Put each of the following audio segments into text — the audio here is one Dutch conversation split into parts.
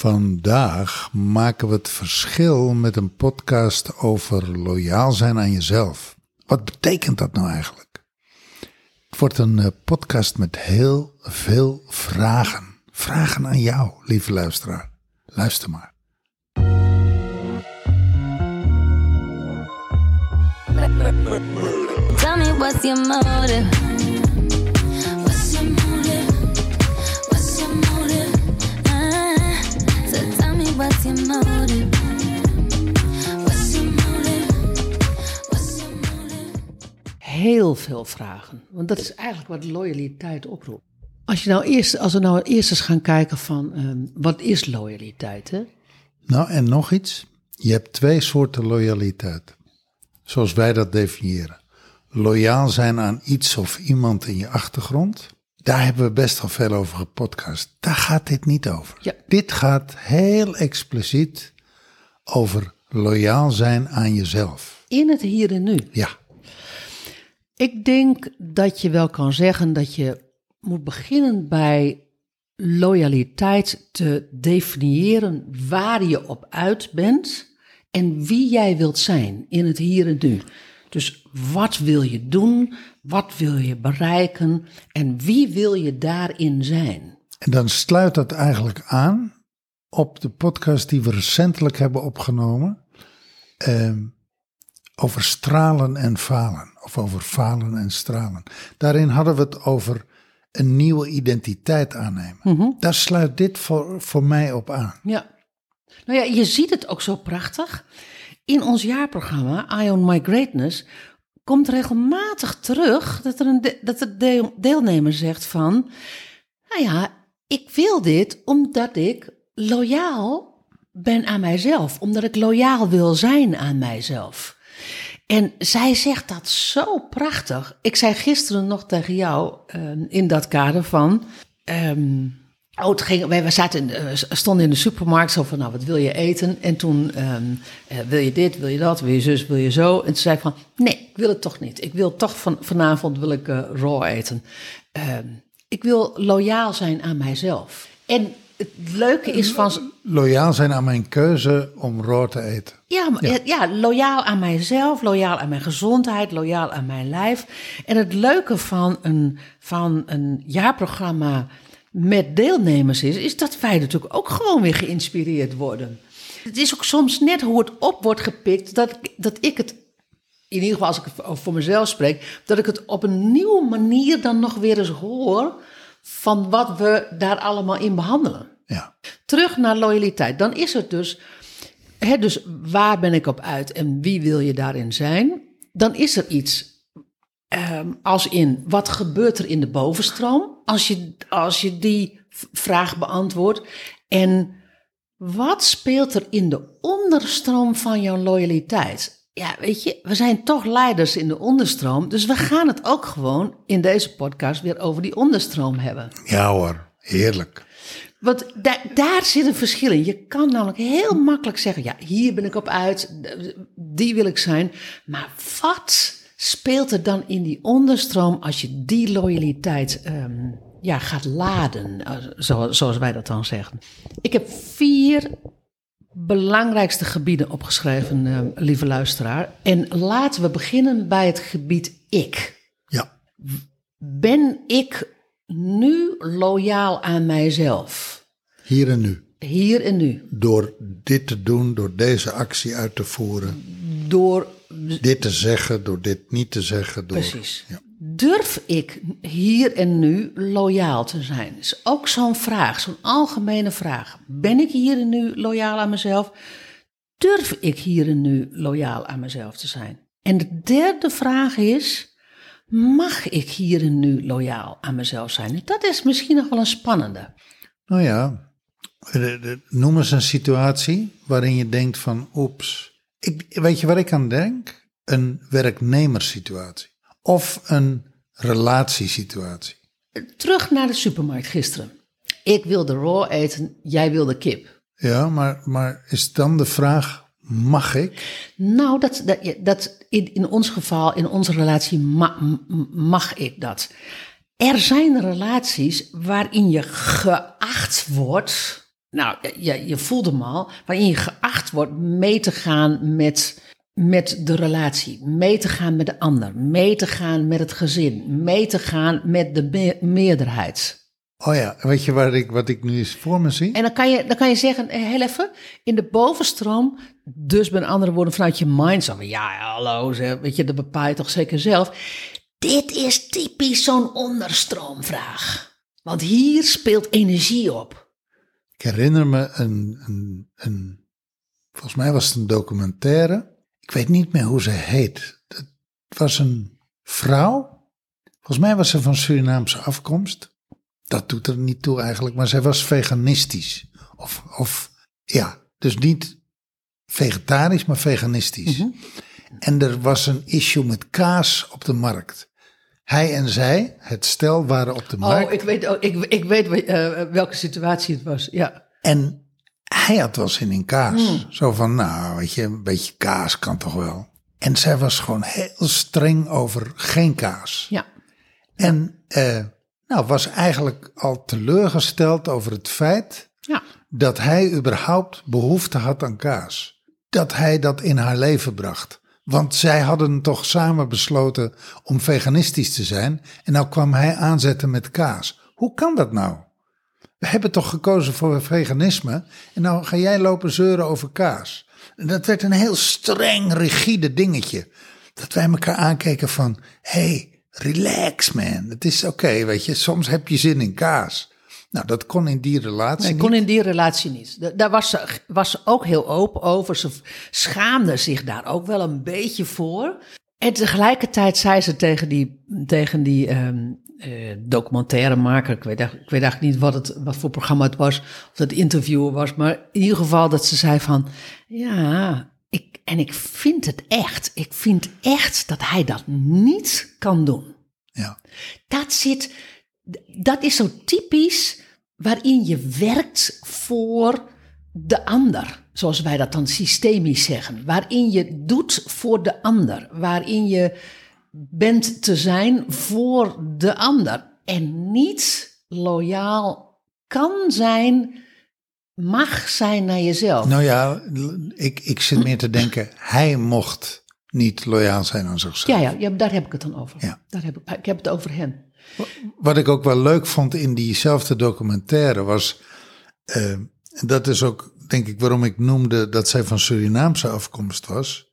Vandaag maken we het verschil met een podcast over loyaal zijn aan jezelf. Wat betekent dat nou eigenlijk? Het wordt een eh, podcast met heel veel vragen. Vragen aan jou, lieve luisteraar. Luister maar. Tell me what's your motive? Heel veel vragen. Want dat is eigenlijk wat loyaliteit oproept. Als, je nou eerst, als we nou eerst eens gaan kijken van ehm, wat is loyaliteit? Hè? Nou, en nog iets. Je hebt twee soorten loyaliteit. Zoals wij dat definiëren. Loyaal zijn aan iets of iemand in je achtergrond. Daar hebben we best wel veel over gepodcast. Daar gaat dit niet over. Ja. Dit gaat heel expliciet over loyaal zijn aan jezelf. In het hier en nu. Ja, Ik denk dat je wel kan zeggen dat je moet beginnen bij loyaliteit te definiëren waar je op uit bent en wie jij wilt zijn in het hier en nu. Dus wat wil je doen, wat wil je bereiken en wie wil je daarin zijn? en dan sluit dat eigenlijk aan op de podcast die we recentelijk hebben opgenomen. ehm, over stralen en falen. Of over falen en stralen. Daarin hadden we het over een nieuwe identiteit aannemen. Daar sluit dit voor, voor mij op aan. Ja. Nou ja, je ziet het ook zo prachtig. In ons jaarprogramma, Ion My Greatness, komt regelmatig terug dat er een de- dat de deel- deelnemer zegt van, nou ja, ik wil dit omdat ik loyaal ben aan mijzelf, omdat ik loyaal wil zijn aan mijzelf. En zij zegt dat zo prachtig. Ik zei gisteren nog tegen jou eh, in dat kader van. ehm, oh, het ging, wij, zaten in, eh, stonden in de supermarkt zo van, nou, wat wil je eten? En toen, ehm, eh, wil je dit, wil je dat, wil je zus, wil je zo? En toen zei ik van, nee, ik wil het toch niet. Ik wil toch van, vanavond wil ik eh, raw eten. Ehm, ik wil loyaal zijn aan mijzelf. En het leuke is van... Loyaal zijn aan mijn keuze om raw te eten. Ja, maar- ja. ja, loyaal aan mijzelf, loyaal aan mijn gezondheid, loyaal aan mijn lijf. En het leuke van een, van een jaarprogramma met deelnemers is, is dat wij natuurlijk ook gewoon weer geïnspireerd worden. Het is ook soms net hoe het op wordt gepikt, dat, ik- dat ik het, in ieder geval als ik voor mezelf spreek, dat ik het op een nieuwe manier dan nog weer eens hoor van wat we daar allemaal in behandelen Ja. terug naar loyaliteit. Dan is het dus, hè, dus waar ben ik op uit en wie wil je daarin zijn? Dan is er iets ehm, als in, wat gebeurt er in de bovenstroom? Als je, als je die vraag beantwoordt. En wat speelt er in de onderstroom van jouw loyaliteit? Ja, weet je, we zijn toch leiders in de onderstroom. Dus we gaan het ook gewoon in deze podcast weer over die onderstroom hebben. Ja hoor, heerlijk. Want da- daar zit een verschil in. Je kan namelijk heel makkelijk zeggen: ja, hier ben ik op uit, die wil ik zijn. Maar wat speelt er dan in die onderstroom als je die loyaliteit ehm, ja, gaat laden, eh, zo- zoals wij dat dan zeggen? Ik heb vier belangrijkste gebieden opgeschreven, eh, lieve luisteraar. En laten we beginnen bij het gebied ik. Ja. Ben ik nu loyaal aan mijzelf? Hier en nu. Hier en nu. Door dit te doen, door deze actie uit te voeren. Door. Dit te zeggen, door dit niet te zeggen. Door, Precies. Ja. Durf ik hier en nu loyaal te zijn? Is ook zo'n vraag, zo'n algemene vraag. Ben ik hier en nu loyaal aan mezelf? Durf ik hier en nu loyaal aan mezelf te zijn? En de derde vraag is: mag ik hier en nu loyaal aan mezelf zijn? Dat is misschien nog wel een spannende. Nou ja, de- de- noem eens een situatie waarin je denkt van oeps. Ik, weet je waar ik aan denk? Een werknemerssituatie. Of een relatiesituatie. Terug naar de supermarkt gisteren. Ik wilde raw eten, jij wilde kip. Ja, maar, maar is dan de vraag, mag ik? Nou, dat, dat, dat in, in ons geval, in onze relatie, ma- mag ik dat. Er zijn relaties waarin je geacht wordt nou, je, je voelt hem al, waarin je geacht wordt mee te gaan met, met de relatie, mee te gaan met de ander, mee te gaan met het gezin, mee te gaan met de me- meerderheid. Oh ja, weet je waar ik, wat ik nu eens voor me zie? En dan kan je, dan kan je zeggen, eh, heel even, in de bovenstroom, dus met andere woorden vanuit je mind, zo van, ja, hallo, zeg, weet je, dat bepaal je toch zeker zelf. Dit is typisch zo'n onderstroomvraag. Want hier speelt energie op. Ik herinner me een, een, een, volgens mij was het een documentaire. Ik weet niet meer hoe ze heet. Het was een vrouw. Volgens mij was ze van Surinaamse afkomst. Dat doet er niet toe eigenlijk, maar zij was veganistisch. Of, of ja, dus niet vegetarisch, maar veganistisch. En er was een issue met kaas op de markt. Hij en zij, het stel, waren op de markt. Oh, ik weet, oh, ik, ik weet eh, welke situatie het was, ja. En hij had wel zin in kaas. Zo van, nou, weet je, een beetje kaas kan toch wel. En zij was gewoon heel streng over geen kaas. Ja, En eh, nou, was eigenlijk al teleurgesteld over het feit ja. dat hij überhaupt behoefte had aan kaas. Dat hij dat in haar leven bracht. Want zij hadden toch samen besloten om veganistisch te zijn. En nou kwam hij aanzetten met kaas. Hoe kan dat nou? We hebben toch gekozen voor veganisme. En nou ga jij lopen zeuren over kaas. En dat werd een heel streng, rigide dingetje. Dat wij elkaar aankeken van, hey, relax man. Het is oké, weet je. Soms heb je zin in kaas. Nou, dat kon in die relatie Nee, niet. kon in die relatie niet. Da- Daar was ze, was ze ook heel open over. Ze schaamde zich daar ook wel een beetje voor. En tegelijkertijd zei ze tegen die, tegen die ehm, eh, documentairemaker, ik weet, eigenlijk- ik weet eigenlijk niet wat, het, wat voor programma het was, of het interviewer was, maar in ieder geval dat ze zei van, ja, ik, en ik vind het echt, ik vind echt dat hij dat niet kan doen Ja. dat zit, dat is zo typisch waarin je werkt voor de ander, zoals wij dat dan systemisch zeggen. Waarin je doet voor de ander, waarin je bent te zijn voor de ander en niet loyaal kan zijn, mag zijn naar jezelf. Nou ja, ik, ik zit meer te denken, hij mocht niet loyaal zijn aan zichzelf. ja, ja, ja, daar heb ik het dan over. Ja. Daar heb ik, ik heb het over hen. Wat ik ook wel leuk vond in diezelfde documentaire was, eh, dat is ook denk ik waarom ik noemde dat zij van Surinaamse afkomst was.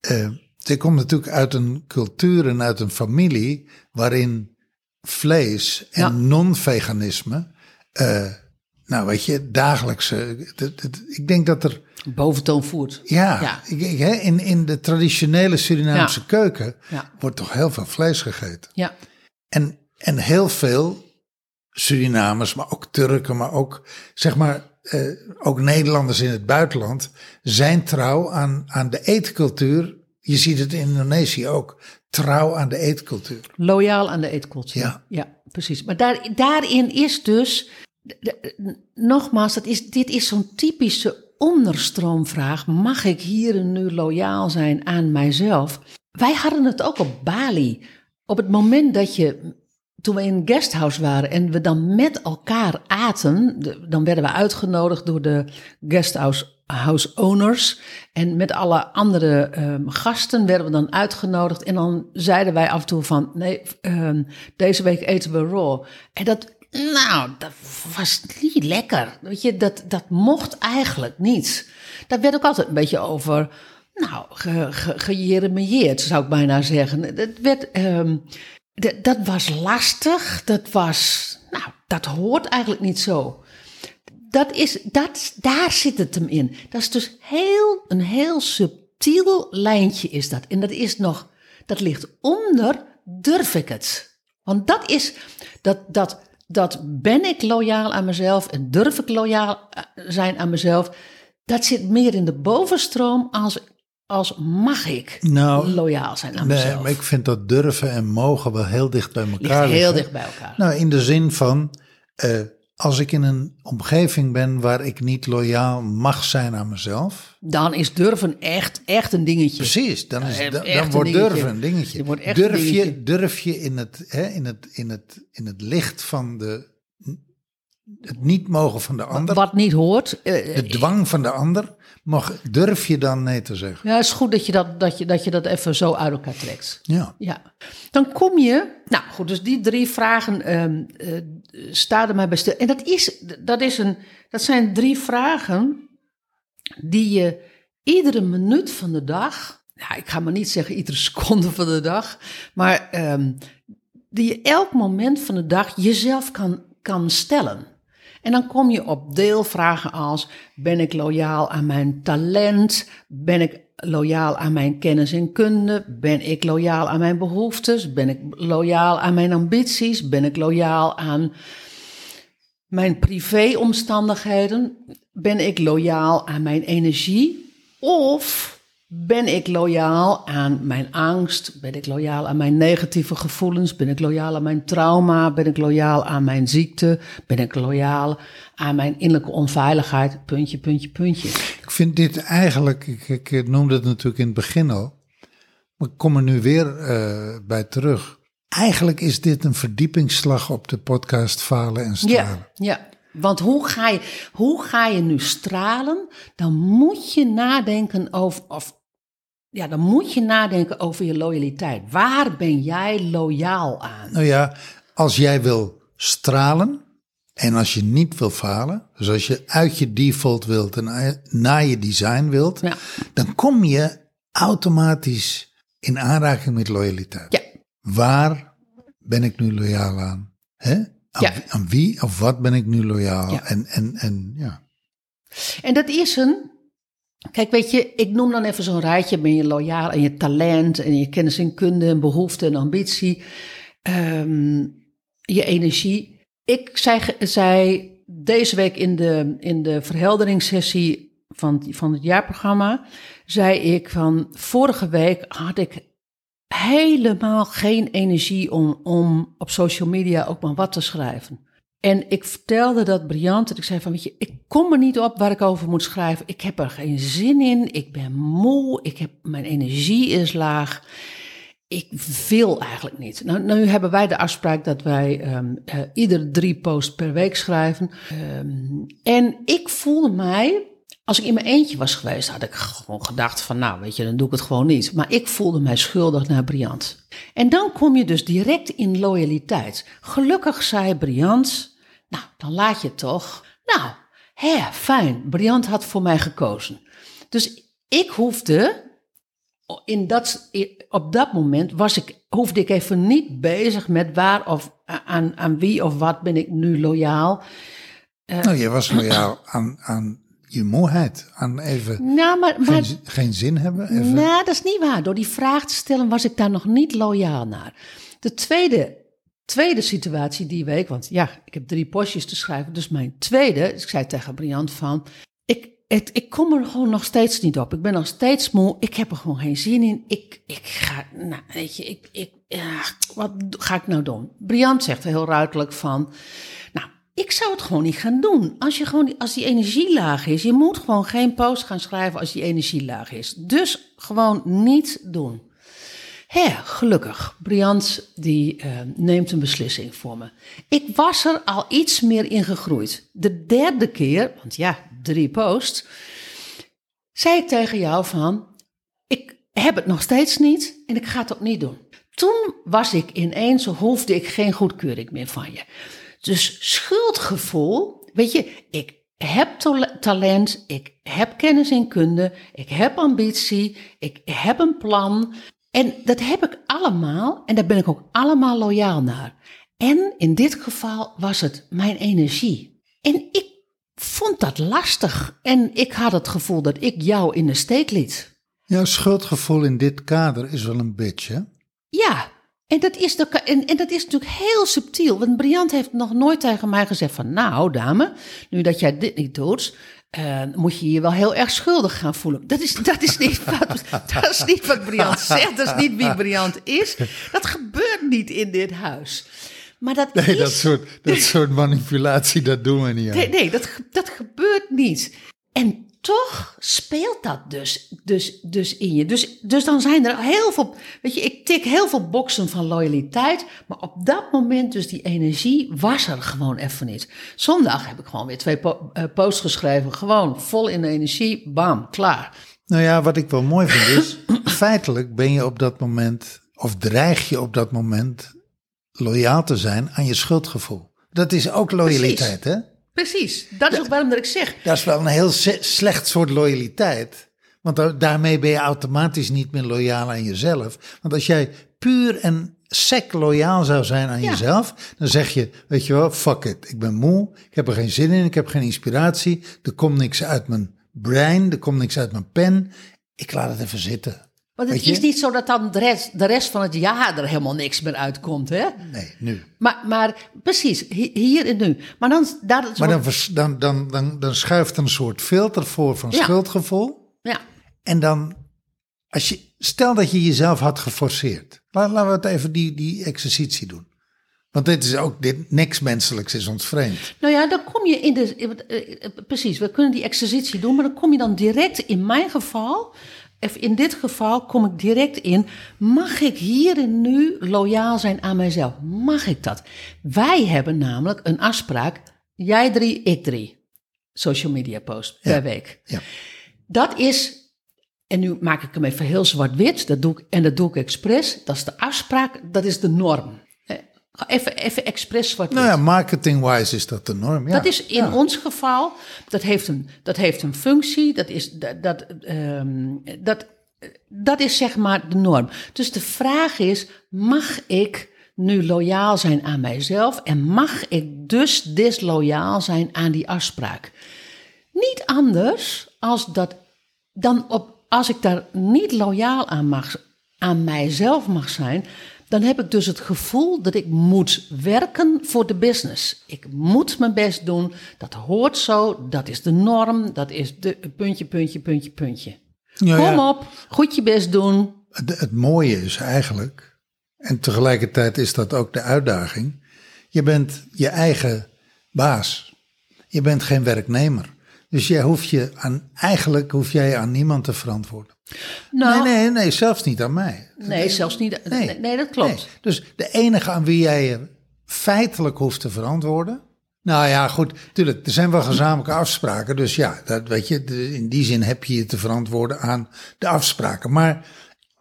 Eh, zij komt natuurlijk uit een cultuur en uit een familie waarin vlees en Ja. non-veganisme, eh, nou weet je, dagelijkse, ik denk dat er Boventoon voert. Ja, Ja. Ik, ik- hè, in, in de traditionele Surinaamse Ja. keuken wordt toch heel veel vlees gegeten. Ja, En, en heel veel Surinamers, maar ook Turken, maar ook, zeg maar, eh, ook Nederlanders in het buitenland, zijn trouw aan, aan de eetcultuur. Je ziet het in Indonesië ook. Trouw aan de eetcultuur. Loyaal aan de eetcultuur. Ja. ja precies. Maar daar, daarin is dus, nogmaals, dat is, dit is zo'n typische onderstroomvraag. Mag ik hier en nu loyaal zijn aan mijzelf? Wij hadden het ook op Bali. Op het moment dat je, toen we in een guesthouse waren en we dan met elkaar aten, dan werden we uitgenodigd door de guesthouse house owners. En met alle andere ehm, gasten werden we dan uitgenodigd. En dan zeiden wij af en toe van, nee, ehm, deze week eten we raw. En dat, nou, dat was niet lekker. Weet je, dat, dat mocht eigenlijk niet. Daar werd ook altijd een beetje over, nou, ge, ge, gejeremieerd, zou ik bijna zeggen. Dat werd... ehm, Dat was lastig. Dat was, nou, dat hoort eigenlijk niet zo. Dat is, dat, daar zit het hem in. Dat is dus heel, een heel subtiel lijntje is dat. En dat is nog, dat ligt onder, durf ik het? Want dat is, dat, dat, dat ben ik loyaal aan mezelf en durf ik loyaal eh, zijn aan mezelf. Dat zit meer in de bovenstroom als, als mag ik Nou, loyaal zijn aan Nee, mezelf. maar ik vind dat durven en mogen wel heel dicht bij elkaar Ligt heel liggen. dicht bij elkaar. Nou, in de zin van, eh, als ik in een omgeving ben waar ik niet loyaal mag zijn aan mezelf. Dan is durven echt, echt een dingetje. Precies, dan, is, dan, een dan wordt durven een dingetje. Het wordt echt een durf, je, dingetje. durf je in het, hè, in, het, in, het, in het licht van de het niet mogen van de ander, Wat niet hoort. eh, de dwang van de ander, mag, durf je dan nee te zeggen? ja, het is goed dat je dat, dat, je, dat je dat even zo uit elkaar trekt. Ja. Ja, dan kom je. Nou goed, dus die drie vragen ehm eh, staan er mij bij stil. En dat, is, dat, is een, dat zijn drie vragen die je iedere minuut van de dag. Nou, ik ga maar niet zeggen iedere seconde van de dag. Maar ehm, die je elk moment van de dag jezelf kan, kan stellen. En dan kom je op deelvragen als: ben ik loyaal aan mijn talent? Ben ik loyaal aan mijn kennis en kunde? Ben ik loyaal aan mijn behoeftes? Ben ik loyaal aan mijn ambities? Ben ik loyaal aan mijn privéomstandigheden? Ben ik loyaal aan mijn energie? Of ben ik loyaal aan mijn angst? Ben ik loyaal aan mijn negatieve gevoelens? Ben ik loyaal aan mijn trauma? Ben ik loyaal aan mijn ziekte? Ben ik loyaal aan mijn innerlijke onveiligheid? Puntje, puntje, puntje. Ik vind dit eigenlijk, ik, ik noemde het natuurlijk in het begin al, maar ik kom er nu weer eh, bij terug. Eigenlijk is dit een verdiepingsslag op de podcast Falen en Stralen. Ja, ja. Want hoe ga, je, hoe ga je nu stralen? Dan moet je nadenken over. Of, ja, dan moet je nadenken over je loyaliteit. Waar ben jij loyaal aan? Nou ja, als jij wil stralen en als je niet wil falen, dus als je uit je default wilt en naar je design wilt, Ja. dan kom je automatisch in aanraking met loyaliteit. Ja. Waar ben ik nu loyaal aan? Hè? Aan, Ja. aan wie of wat ben ik nu loyaal? Ja. En, en, en ja. En dat is een. Kijk, weet je, ik noem dan even zo'n rijtje. Ben je loyaal aan je talent en je kennis en kunde en behoefte en ambitie. ehm, je energie. Ik zei, zei deze week in de, in de verhelderingssessie van, van het jaarprogramma. zei ik van vorige week had ik helemaal geen energie om, om op social media ook maar wat te schrijven. En ik vertelde dat briljant. En ik zei van, weet je, ik kom er niet op waar ik over moet schrijven. Ik heb er geen zin in. Ik ben moe. Ik heb, mijn energie is laag. Ik wil eigenlijk niet. Nou, nu hebben wij de afspraak dat wij eh, iedere drie posts per week schrijven. Ehm, en ik voelde mij, als ik in mijn eentje was geweest, had ik gewoon gedacht van, nou weet je, dan doe ik het gewoon niet. Maar ik voelde mij schuldig naar Briant. En dan kom je dus direct in loyaliteit. Gelukkig zei Briant, nou, dan laat je toch. Nou, hè, fijn, Briant had voor mij gekozen. Dus ik hoefde in dat, op dat moment was ik, hoefde ik even niet bezig met waar of aan, aan wie of wat ben ik nu loyaal. Nou, je was loyaal aan, aan je moeheid. Aan even Nou, maar, maar geen, zi- geen zin hebben. Even. nou, dat is niet waar. Door die vraag te stellen was ik daar nog niet loyaal naar. De tweede, tweede situatie die week, want ja, ik heb drie postjes te schrijven. Dus mijn tweede, ik zei tegen Briant van, ik, het, ik kom er gewoon nog steeds niet op. Ik ben nog steeds moe. Ik heb er gewoon geen zin in. Ik, ik ga, nou, weet je, ik, ik, ja, wat ga ik nou doen? Briant zegt heel ruidelijk van, ik zou het gewoon niet gaan doen. Als, je gewoon, als die energie laag is, je moet gewoon geen post gaan schrijven als die energie laag is. Dus gewoon niet doen. Hè, gelukkig. Briant die eh, neemt een beslissing voor me. Ik was er al iets meer in gegroeid. De derde keer, want ja, drie posts, zei ik tegen jou van, ik heb het nog steeds niet en ik ga het ook niet doen. Toen was ik ineens, hoefde ik geen goedkeuring meer van je. Dus schuldgevoel, weet je, ik heb talent, ik heb kennis en kunde, ik heb ambitie, ik heb een plan. En dat heb ik allemaal en daar ben ik ook allemaal loyaal naar. En in dit geval was het mijn energie. En ik vond dat lastig en ik had het gevoel dat ik jou in de steek liet. Jouw schuldgevoel in dit kader is wel een bitch, hè? Ja, en dat, is de, en, en dat is natuurlijk heel subtiel. Want Briant heeft nog nooit tegen mij gezegd van... nou, dame, nu dat jij dit niet doet... eh, moet je je wel heel erg schuldig gaan voelen. Dat is, dat is, niet, wat, dat is niet wat Briant zegt. Dat is niet wie Briant is. Dat gebeurt niet in dit huis. Maar dat Nee, is... dat soort, dat soort manipulatie, dat doen we niet aan. Nee, nee dat, dat gebeurt niet. En toch speelt dat dus, dus, dus in je. Dus, dus dan zijn er heel veel, weet je, ik tik heel veel boksen van loyaliteit, maar op dat moment dus die energie was er gewoon even niet. Zondag heb ik gewoon weer twee po- eh, posts geschreven, gewoon vol in de energie, bam, klaar. Nou ja, wat ik wel mooi vind is, feitelijk ben je op dat moment, of dreig je op dat moment loyaal te zijn aan je schuldgevoel. Dat is ook loyaliteit, hè? Precies, dat is ook waarom dat ik zeg, Dat is wel een heel slecht soort loyaliteit. Want da- daarmee ben je automatisch niet meer loyaal aan jezelf. Want als jij puur en sec loyaal zou zijn aan Ja. jezelf, dan zeg je, weet je wel, fuck it. Ik ben moe, ik heb er geen zin in, ik heb geen inspiratie, er komt niks uit mijn brein, er komt niks uit mijn pen. Ik laat het even zitten. Want het is niet zo dat dan de rest, de rest van het jaar er helemaal niks meer uitkomt, hè? Nee, nu. Maar, maar precies, hi- hier en nu. Maar dan, Maar wat- dan, dan, dan, dan, dan schuift er een soort filter voor van Ja. schuldgevoel. ja, En dan, als je, stel dat je jezelf had geforceerd. La- Laten we het even die, die exercitie doen. Want dit is ook, dit, niks menselijks is ons vreemd. Nou ja, dan kom je in de. eh, eh, Precies, we kunnen die exercitie doen, maar dan kom je dan direct, in mijn geval, in dit geval, kom ik direct in. Mag ik hier en nu loyaal zijn aan mijzelf? Mag ik dat? Wij hebben namelijk een afspraak: jij drie, ik drie. Social media post per week. Ja. Dat is. En nu maak ik hem even heel zwart-wit, dat doe ik, en dat doe ik expres. Dat is de afspraak, dat is de norm. Even, even expres zwart-wit. Nou ja, marketing-wise is dat de norm. Ja. Dat is in Ja. ons geval, dat heeft een, dat heeft een functie, dat is, dat, dat, ehm, dat, dat is zeg maar de norm. Dus de vraag is, mag ik nu loyaal zijn aan mijzelf en mag ik dus disloyaal zijn aan die afspraak? Niet anders als dat dan op, als ik daar niet loyaal aan mag, aan mijzelf mag zijn, dan heb ik dus het gevoel dat ik moet werken voor de business. Ik moet mijn best doen. Dat hoort zo. Dat is de norm. Dat is de puntje, puntje, puntje, puntje. Ja, Kom ja. op, goed je best doen. Het, het mooie is eigenlijk, en tegelijkertijd is dat ook de uitdaging. Je bent je eigen baas. Je bent geen werknemer. Dus jij hoeft je aan, eigenlijk hoef jij aan niemand te verantwoorden. Nou, nee, nee, nee, zelfs niet aan mij. nee, zelfs niet. Nee, nee, dat klopt. Dus de enige aan wie jij je feitelijk hoeft te verantwoorden. Nou ja, goed, tuurlijk, er zijn wel gezamenlijke afspraken. Dus ja, dat weet je, in die zin heb je je te verantwoorden aan de afspraken. Maar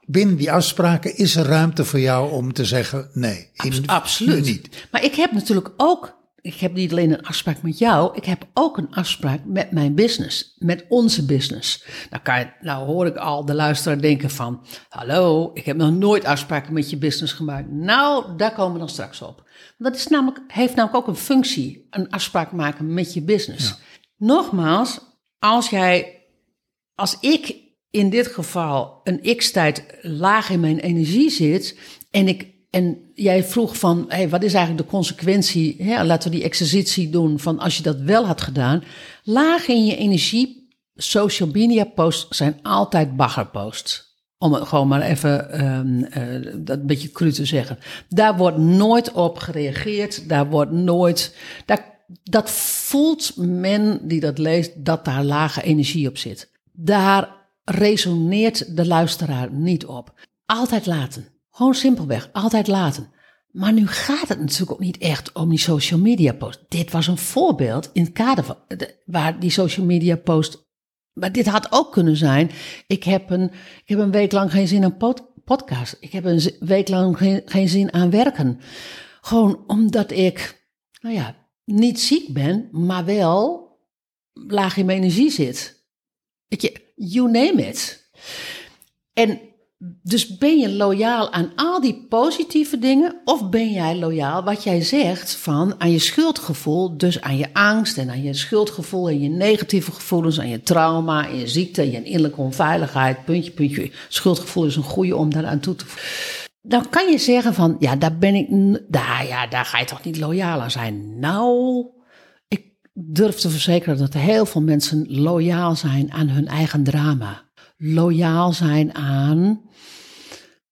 binnen die afspraken is er ruimte voor jou om te zeggen: nee, in- Absoluut. niet. Maar ik heb natuurlijk ook, ik heb niet alleen een afspraak met jou, ik heb ook een afspraak met mijn business, met onze business. Nou, kan je, nou hoor ik al de luisteraar denken van, hallo, ik heb nog nooit afspraken met je business gemaakt. Nou, daar komen we dan straks op. Dat is namelijk, heeft namelijk ook een functie, een afspraak maken met je business. Nogmaals, als jij als ik in dit geval een x-tijd laag in mijn energie zit en ik en jij vroeg van, hey, wat is eigenlijk de consequentie? Hè, laten we die exercitie doen van als je dat wel had gedaan. Laag in je energie, social media posts zijn altijd baggerposts. Om het gewoon maar even ehm, eh, dat een beetje cru te zeggen. Daar wordt nooit op gereageerd. Daar wordt nooit. Daar, dat voelt men die dat leest, dat daar lage energie op zit. Daar resoneert de luisteraar niet op. Altijd laten. Gewoon simpelweg, altijd laten. Maar nu gaat het natuurlijk ook niet echt om die social media post. Dit was een voorbeeld in het kader van waar die social media post. Maar dit had ook kunnen zijn. Ik heb een, ik heb een week lang geen zin aan pod- podcast. Ik heb een week lang geen, geen zin aan werken. Gewoon omdat ik, nou ja, niet ziek ben, maar wel laag in mijn energie zit. Weet je, you name it. En dus ben je loyaal aan al die positieve dingen, of ben jij loyaal wat jij zegt van aan je schuldgevoel, dus aan je angst en aan je schuldgevoel en je negatieve gevoelens, aan je trauma, en je ziekte, en je innerlijke onveiligheid, puntje, puntje. Schuldgevoel is een goede om daaraan toe te voegen. Dan kan je zeggen van, ja, daar ben ik, daar, ja, daar ga je toch niet loyaal aan zijn. Nou, ik durf te verzekeren dat heel veel mensen loyaal zijn aan hun eigen drama. Loyaal zijn aan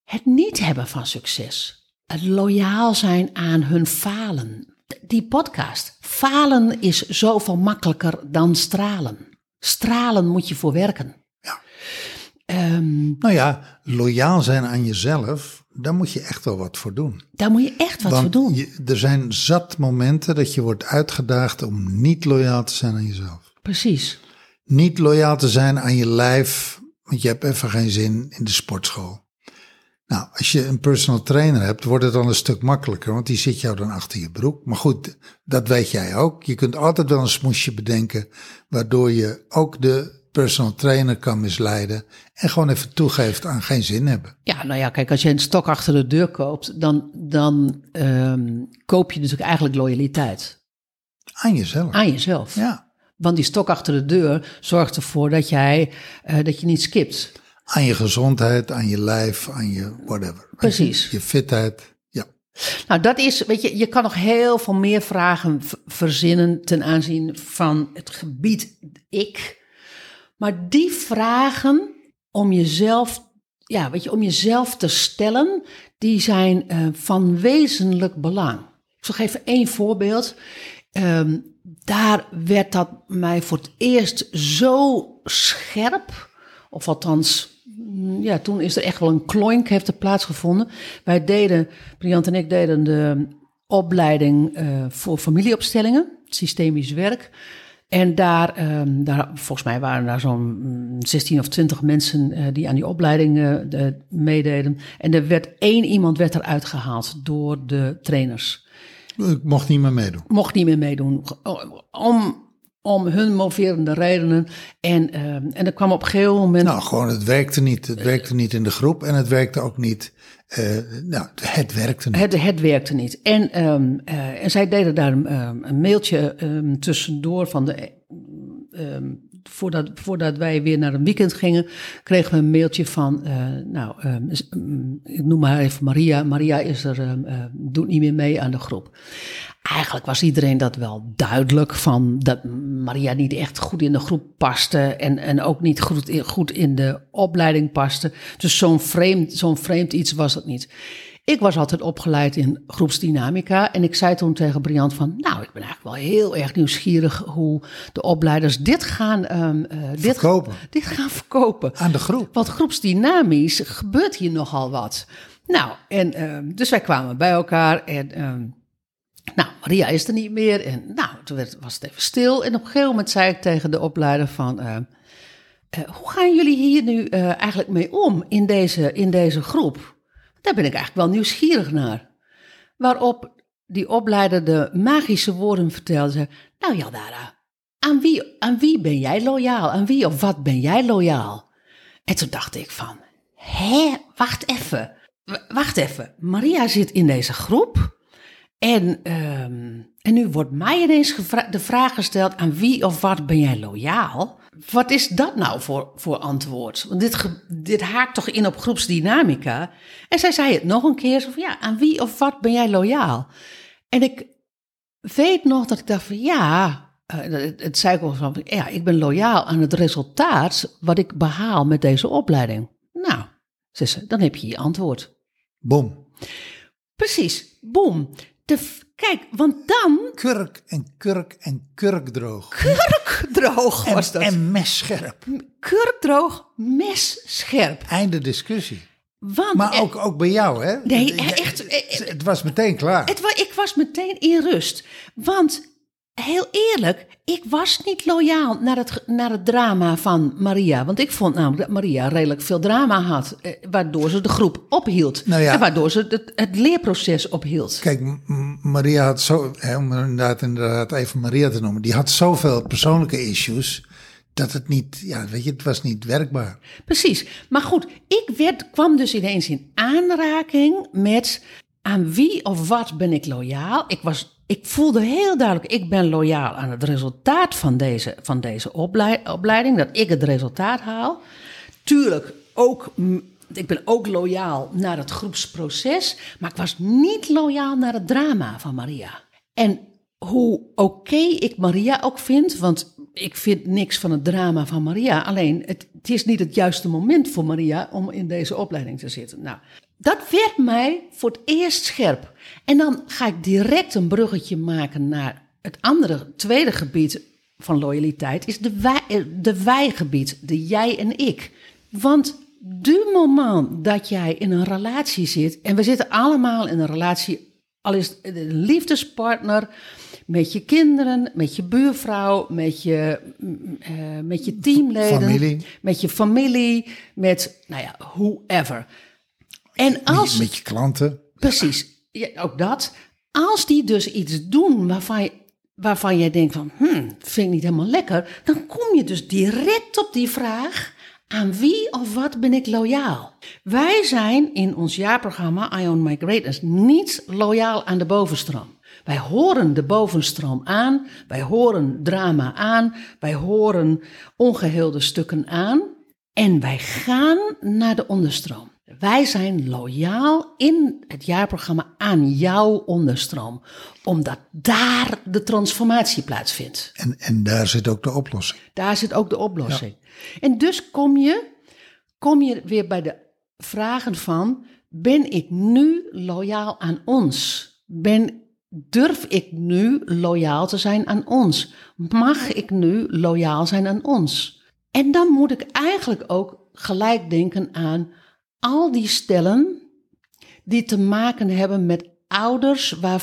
het niet hebben van succes. Het loyaal zijn aan hun falen. Die podcast. Falen is zoveel makkelijker dan stralen. stralen moet je voor werken. Ja. Ehm, Nou ja, loyaal zijn aan jezelf, daar moet je echt wel wat voor doen. daar moet je echt wat voor doen. je- er zijn zat momenten dat je wordt uitgedaagd om niet loyaal te zijn aan jezelf. Precies. Niet loyaal te zijn aan je lijf, want je hebt even geen zin in de sportschool. Nou, als je een personal trainer hebt, wordt het dan een stuk makkelijker, want die zit jou dan achter je broek. Maar goed, dat weet jij ook. Je kunt altijd wel een smoesje bedenken, waardoor je ook de personal trainer kan misleiden en gewoon even toegeeft aan geen zin hebben. Ja, nou ja, kijk, als je een stok achter de deur koopt, dan, dan ehm, koop je natuurlijk eigenlijk loyaliteit Aan jezelf. aan jezelf. Ja, Want die stok achter de deur zorgt ervoor dat jij eh, dat je niet skipt. aan je gezondheid, aan je lijf, aan je whatever. Precies. Je fitheid. Ja, Nou, dat is, weet je, je kan nog heel veel meer vragen verzinnen ten aanzien van het gebied ik. Maar die vragen om jezelf, ja, weet je, om jezelf te stellen, die zijn eh, van wezenlijk belang. Ik zal geven één voorbeeld. Ehm, daar werd dat mij voor het eerst zo scherp, of althans, mm, ja, toen is er echt wel een kloink heeft er plaatsgevonden. Wij deden, Briant en ik deden de opleiding eh, voor familieopstellingen, systemisch werk. En daar, ehm, daar, volgens mij waren daar zo'n mm, 16 of 20 mensen eh, die aan die opleiding eh, de- meededen. En er werd één iemand werd eruit gehaald door de trainers ik mocht niet meer meedoen. mocht niet meer meedoen. Om, om hun moverende redenen. En, ehm, en er kwam op een gegeven moment. Nou, gewoon het werkte niet. Het werkte niet in de groep en het werkte ook niet. eh, nou, het werkte niet. Het, het werkte niet. En, ehm, eh, en zij deden daar ehm, een mailtje ehm, tussendoor van de. Voordat, voordat wij weer naar een weekend gingen, kregen we een mailtje van. eh, nou, ehm, ik noem maar even Maria. Maria is er, ehm, eh, doet niet meer mee aan de groep. Eigenlijk was iedereen dat wel duidelijk van dat Maria niet echt goed in de groep paste en, en ook niet goed in, goed in de opleiding paste. Dus zo'n vreemd, zo'n vreemd iets was het niet. Ik was altijd opgeleid in groepsdynamica en ik zei toen tegen Briant van, nou, ik ben eigenlijk wel heel erg nieuwsgierig hoe de opleiders dit gaan, ehm, eh, dit, Verkopen. dit gaan verkopen. Aan de groep. Want groepsdynamisch gebeurt hier nogal wat. Nou, en ehm, dus wij kwamen bij elkaar en ehm, nou, Maria is er niet meer. En nou, toen werd, was het even stil. En op een gegeven moment zei ik tegen de opleider van... eh, hoe gaan jullie hier nu eh, eigenlijk mee om in deze, in deze groep? Daar ben ik eigenlijk wel nieuwsgierig naar. Waarop die opleider de magische woorden vertelde. Nou Jaldara, aan wie, aan wie ben jij loyaal? Aan wie of wat ben jij loyaal? En toen dacht ik van, hè, wacht even. Wacht even, Maria zit in deze groep. En, ehm, en nu wordt mij ineens de vraag gesteld: aan wie of wat ben jij loyaal? Wat is dat nou voor, voor antwoord? Want dit, dit haakt toch in op groepsdynamica? En zij zei het nog een keer: zo van, ja, aan wie of wat ben jij loyaal? En ik weet nog dat ik dacht van ja, eh, het, zei ik wel van ja, ik ben loyaal aan het resultaat wat ik behaal met deze opleiding. Nou, zei ze, dan heb je je antwoord. Boom. Precies, boom. De, kijk, want dan Kurk en kurk en kurkdroog. droog En, was dat. en messcherp. kurkdroog, messcherp. Einde discussie. Want Maar eh, ook, ook bij jou, hè? Nee, echt, eh, Het, was meteen klaar. Het, ik was meteen in rust. Want, heel eerlijk, ik was niet loyaal naar het, naar het drama van Maria. Want ik vond namelijk dat Maria redelijk veel drama had. Eh, waardoor ze de groep ophield. Nou ja. En waardoor ze het, het leerproces ophield. Kijk, Maria had zo, hè, om inderdaad, inderdaad even Maria te noemen, die had zoveel persoonlijke issues dat het niet, ja, weet je, het was niet werkbaar. Precies. Maar goed, ik werd, kwam dus ineens in aanraking met aan wie of wat ben ik loyaal. Ik, was, ik voelde heel duidelijk, ik ben loyaal aan het resultaat van deze, van deze oplei- opleiding. Dat ik het resultaat haal. Tuurlijk ook, ik ben ook loyaal naar het groepsproces. Maar ik was niet loyaal naar het drama van Maria. En hoe oké ik Maria ook vind, want ik vind niks van het drama van Maria. Alleen, het, het is niet het juiste moment voor Maria om in deze opleiding te zitten. Nou, dat werd mij voor het eerst scherp. En dan ga ik direct een bruggetje maken naar het andere, tweede gebied van loyaliteit is de, wij, eh, de wijgebied, de jij en ik. Want de moment dat jij in een relatie zit, en we zitten allemaal in een relatie, al is het een liefdespartner, met je kinderen, met je buurvrouw, met je, eh, met je teamleden, Familie. met je familie, met, nou ja, whoever. En als, Met je klanten. Precies, ja, ook dat. Als die dus iets doen waarvan je, waarvan jij denkt van, hmm, vind ik niet helemaal lekker, dan kom je dus direct op die vraag, aan wie of wat ben ik loyaal? Wij zijn in ons jaarprogramma Ion My Greatness niet loyaal aan de bovenstroom. Wij horen de bovenstroom aan, wij horen drama aan, wij horen ongeheelde stukken aan en wij gaan naar de onderstroom. Wij zijn loyaal in het jaarprogramma aan jouw onderstroom, omdat daar de transformatie plaatsvindt. En, en daar zit ook de oplossing. Daar zit ook de oplossing. En dus kom je, kom je weer bij de vragen van: ben ik nu loyaal aan ons? Ben, durf ik nu loyaal te zijn aan ons? Mag ik nu loyaal zijn aan ons? En dan moet ik eigenlijk ook gelijk denken aan al die stellen die te maken hebben met ouders waar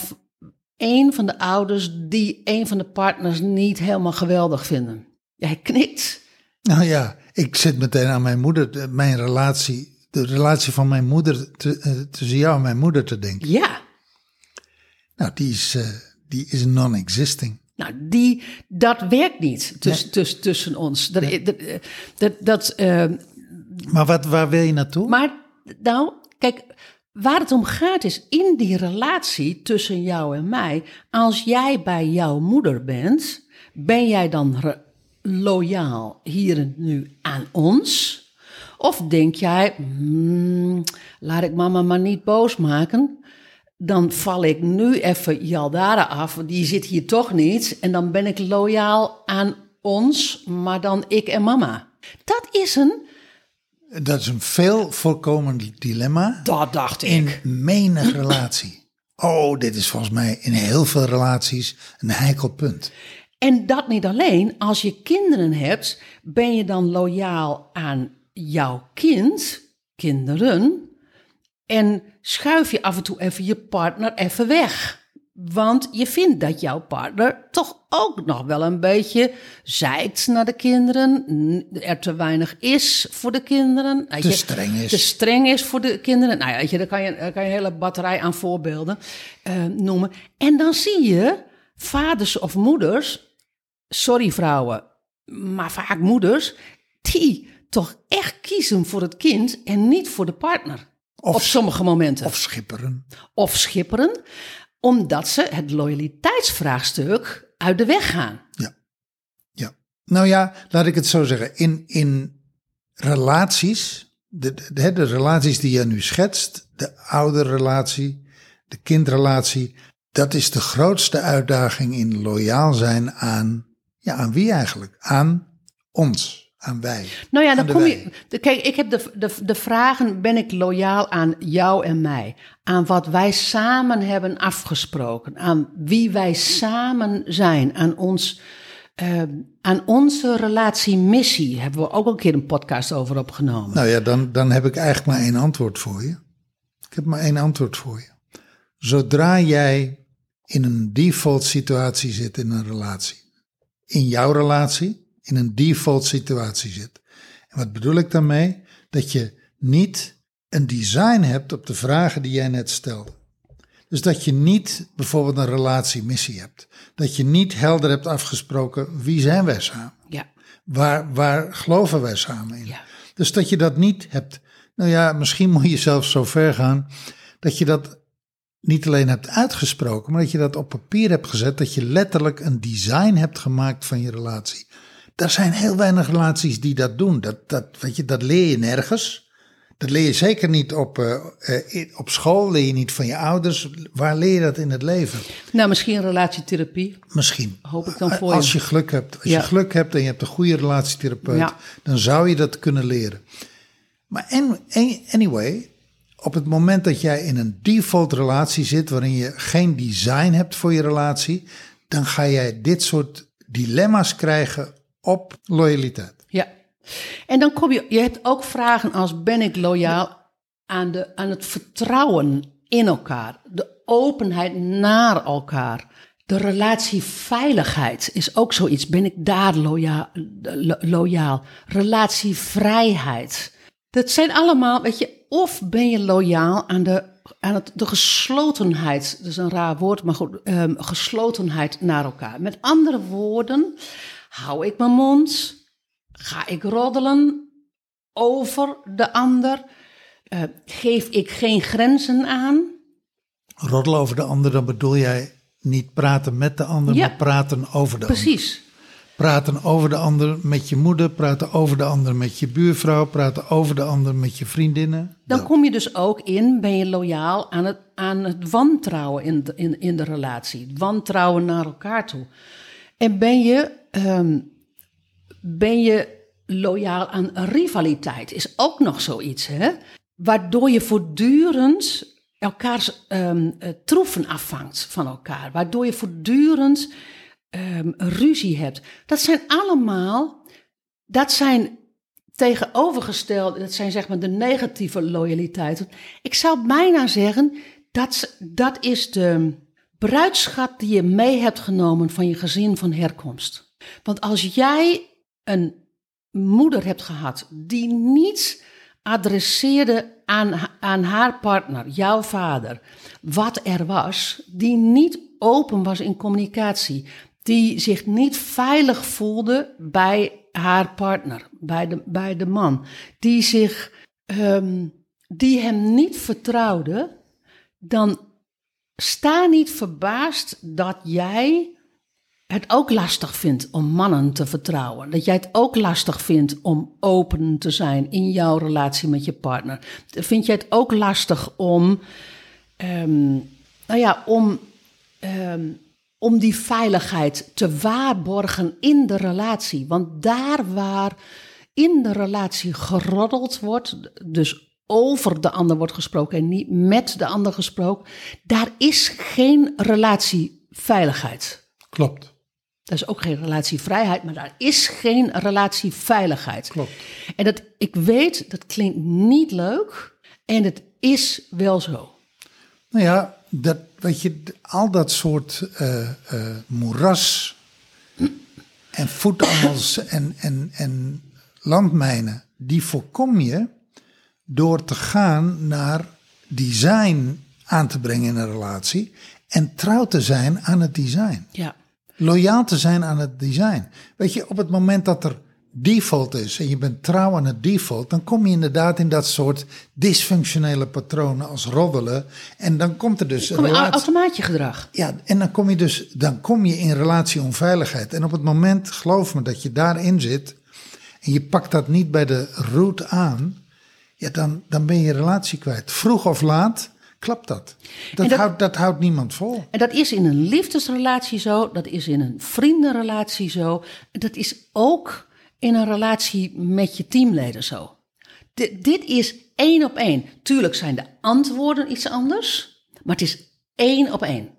een van de ouders die een van de partners niet helemaal geweldig vinden. Jij knikt. Nou ja, ik zit meteen aan mijn moeder, de- mijn relatie, de relatie van mijn moeder, te- eh, tussen jou en mijn moeder te denken. Ja, Nou, die is, eh, die is non-existing. nou die, dat werkt niet tuss, tuss- tussen ons. Dat, dat, dat, dat, eh, Maar wat, waar wil je naartoe? maar nou, kijk, waar het om gaat is in die relatie tussen jou en mij. Als jij bij jouw moeder bent, ben jij dan loyaal hier en nu aan ons? Of denk jij, hmm, laat ik mama maar niet boos maken. Dan val ik nu even Jaldara af, want die zit hier toch niet. En dan ben ik loyaal aan ons, maar dan ik en mama. Dat is een, Dat is een veel voorkomend dilemma dat dacht ik. in menig relatie. Oh, dit is volgens mij in heel veel relaties een heikel punt. En dat niet alleen, als je kinderen hebt, ben je dan loyaal aan jouw kind, kinderen, en schuif je af en toe even je partner even weg. Want je vindt dat jouw partner toch ook nog wel een beetje zeikt naar de kinderen, er te weinig is voor de kinderen. Te je, streng is. Te streng is voor de kinderen. Nou ja, je, daar kan je, daar kan je een hele batterij aan voorbeelden eh, noemen. En dan zie je vaders of moeders, sorry vrouwen, maar vaak moeders, die toch echt kiezen voor het kind en niet voor de partner. Of- op sommige momenten. Of schipperen. of schipperen, omdat ze het loyaliteitsvraagstuk uit de weg gaan. Ja. ja. Nou ja, laat ik het zo zeggen. In, in relaties, de, de, de relaties die je nu schetst, de ouderrelatie, de kindrelatie, dat is de grootste uitdaging in loyaal zijn aan, ja, aan wie eigenlijk? Aan ons, aan wij. Nou ja, dan kom je. Kijk, ik heb de, de, de vragen: ben ik loyaal aan jou en mij? Aan wat wij samen hebben afgesproken? Aan wie wij samen zijn? Aan, ons, eh, aan onze relatiemissie hebben we ook een keer een podcast over opgenomen. Nou ja, dan, dan heb ik eigenlijk maar één antwoord voor je. Ik heb maar één antwoord voor je. Zodra jij in een default situatie zit in een relatie, in jouw relatie, in een default situatie zit. En wat bedoel ik daarmee? Dat je niet een design hebt op de vragen die jij net stelde. Dus dat je niet bijvoorbeeld een relatiemissie hebt. Dat je niet helder hebt afgesproken wie zijn wij samen. Ja, Waar, waar geloven wij samen in? Ja. Dus dat je dat niet hebt. Nou ja, misschien moet je zelfs zo ver gaan dat je dat niet alleen hebt uitgesproken, maar dat je dat op papier hebt gezet, dat je letterlijk een design hebt gemaakt van je relatie. Er zijn heel weinig relaties die dat doen. Dat, dat, weet je, dat leer je nergens. Dat leer je zeker niet op, eh, eh, op school, leer je niet van je ouders. Waar leer je dat in het leven? nou misschien relatietherapie. Misschien. Hoop ik dan voor Als je. je geluk hebt. Als Ja. je geluk hebt en je hebt een goede relatietherapeut, Ja. dan zou je dat kunnen leren. Maar an- an- anyway, op het moment dat jij in een default relatie zit, waarin je geen design hebt voor je relatie, dan ga jij dit soort dilemma's krijgen op loyaliteit. Ja. En dan kom je, je hebt ook vragen als ben ik loyaal aan, de, aan het vertrouwen in elkaar, de openheid naar elkaar. De relatie veiligheid is ook zoiets. Ben ik daar loyaal? lo- loyaal? Relatievrijheid. Dat zijn allemaal, weet je, of ben je loyaal aan de, aan het, de geslotenheid. Dat is een raar woord, maar goed, ehm, geslotenheid naar elkaar. Met andere woorden, hou ik mijn mond? Ga ik roddelen over de ander? Eh, geef ik geen grenzen aan? Roddelen over de ander, dan bedoel jij niet praten met de ander, Ja. maar praten over de ander. Precies. Praten over de ander met je moeder, praten over de ander met je buurvrouw, praten over de ander met je vriendinnen. Dan kom je dus ook in, ben je loyaal aan het, aan het wantrouwen in de, in, in de relatie. Wantrouwen naar elkaar toe. En ben je, ehm, ben je loyaal aan rivaliteit, is ook nog zoiets, hè? Waardoor je voortdurend elkaars ehm, eh, troeven afvangt van elkaar. Waardoor je voortdurend ehm, ruzie hebt. Dat zijn allemaal, dat zijn tegenovergesteld, dat zijn zeg maar de negatieve loyaliteiten. Ik zou bijna zeggen, dat, dat is de bruidschat die je mee hebt genomen van je gezin van herkomst. Want als jij een moeder hebt gehad die niet adresseerde aan, aan haar partner, jouw vader, wat er was, die niet open was in communicatie, die zich niet veilig voelde bij haar partner, bij de, bij de man, die, zich, ehm, die hem niet vertrouwde, dan sta niet verbaasd dat jij het ook lastig vindt om mannen te vertrouwen. Dat jij het ook lastig vindt om open te zijn in jouw relatie met je partner. Vind jij het ook lastig om, ehm, nou ja, om, ehm, om die veiligheid te waarborgen in de relatie? Want daar waar in de relatie geroddeld wordt, dus over de ander wordt gesproken en niet met de ander gesproken, daar is geen relatieveiligheid. Klopt, Dat is ook geen relatievrijheid, maar daar is geen relatieveiligheid. klopt. En dat, ik weet, dat klinkt niet leuk en het is wel zo. Nou ja, dat, weet je, al dat soort eh, eh, moeras en voetangels en, en, en landmijnen, die voorkom je door te gaan naar design aan te brengen in een relatie en trouw te zijn aan het design. Ja, Loyaal te zijn aan het design. Weet je, op het moment dat er default is en je bent trouw aan het default, dan kom je inderdaad in dat soort dysfunctionele patronen als roddelen. En dan komt er dus een kom je relatie. automaatje gedrag. Ja, en dan kom je dus dan kom je in relatie onveiligheid. En op het moment, geloof me, dat je daarin zit en je pakt dat niet bij de root aan, ja, dan, dan ben je je relatie kwijt. Vroeg of laat klapt dat. Dat, dat- houdt, dat houdt niemand vol. En dat is in een liefdesrelatie zo, dat is in een vriendenrelatie zo, dat is ook in een relatie met je teamleden zo. D- dit is één op één. Tuurlijk zijn de antwoorden iets anders, maar het is één op één.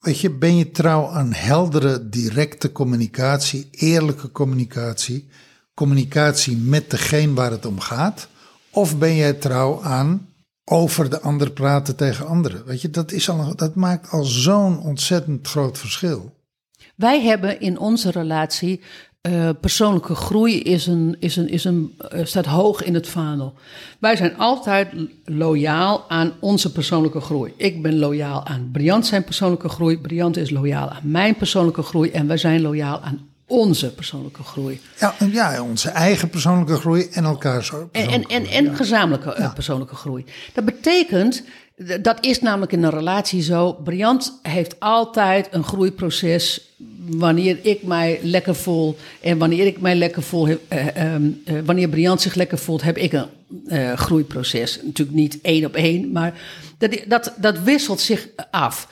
Weet je, ben je trouw aan heldere, directe communicatie, eerlijke communicatie, communicatie met degene waar het om gaat? Of ben jij trouw aan over de ander praten tegen anderen? Weet je, dat, is al, dat maakt al zo'n ontzettend groot verschil. Wij hebben in onze relatie eh, persoonlijke groei is een, is een, is een, eh, staat hoog in het vaandel. Wij zijn altijd loyaal aan onze persoonlijke groei. Ik ben loyaal aan Briant zijn persoonlijke groei. Briant is loyaal aan mijn persoonlijke groei. En wij zijn loyaal aan onze persoonlijke groei. Ja, en ja onze eigen persoonlijke groei en elkaars En, en, persoonlijke en, groei. en gezamenlijke eh, persoonlijke groei. Dat betekent, dat is namelijk in een relatie zo. Briant heeft altijd een groeiproces. Wanneer ik mij lekker voel en wanneer ik mij lekker voel, heb- eh, ehm, eh, wanneer Briant zich lekker voelt, heb ik een eh, groeiproces. Natuurlijk niet één op één, maar dat, dat, dat wisselt zich af.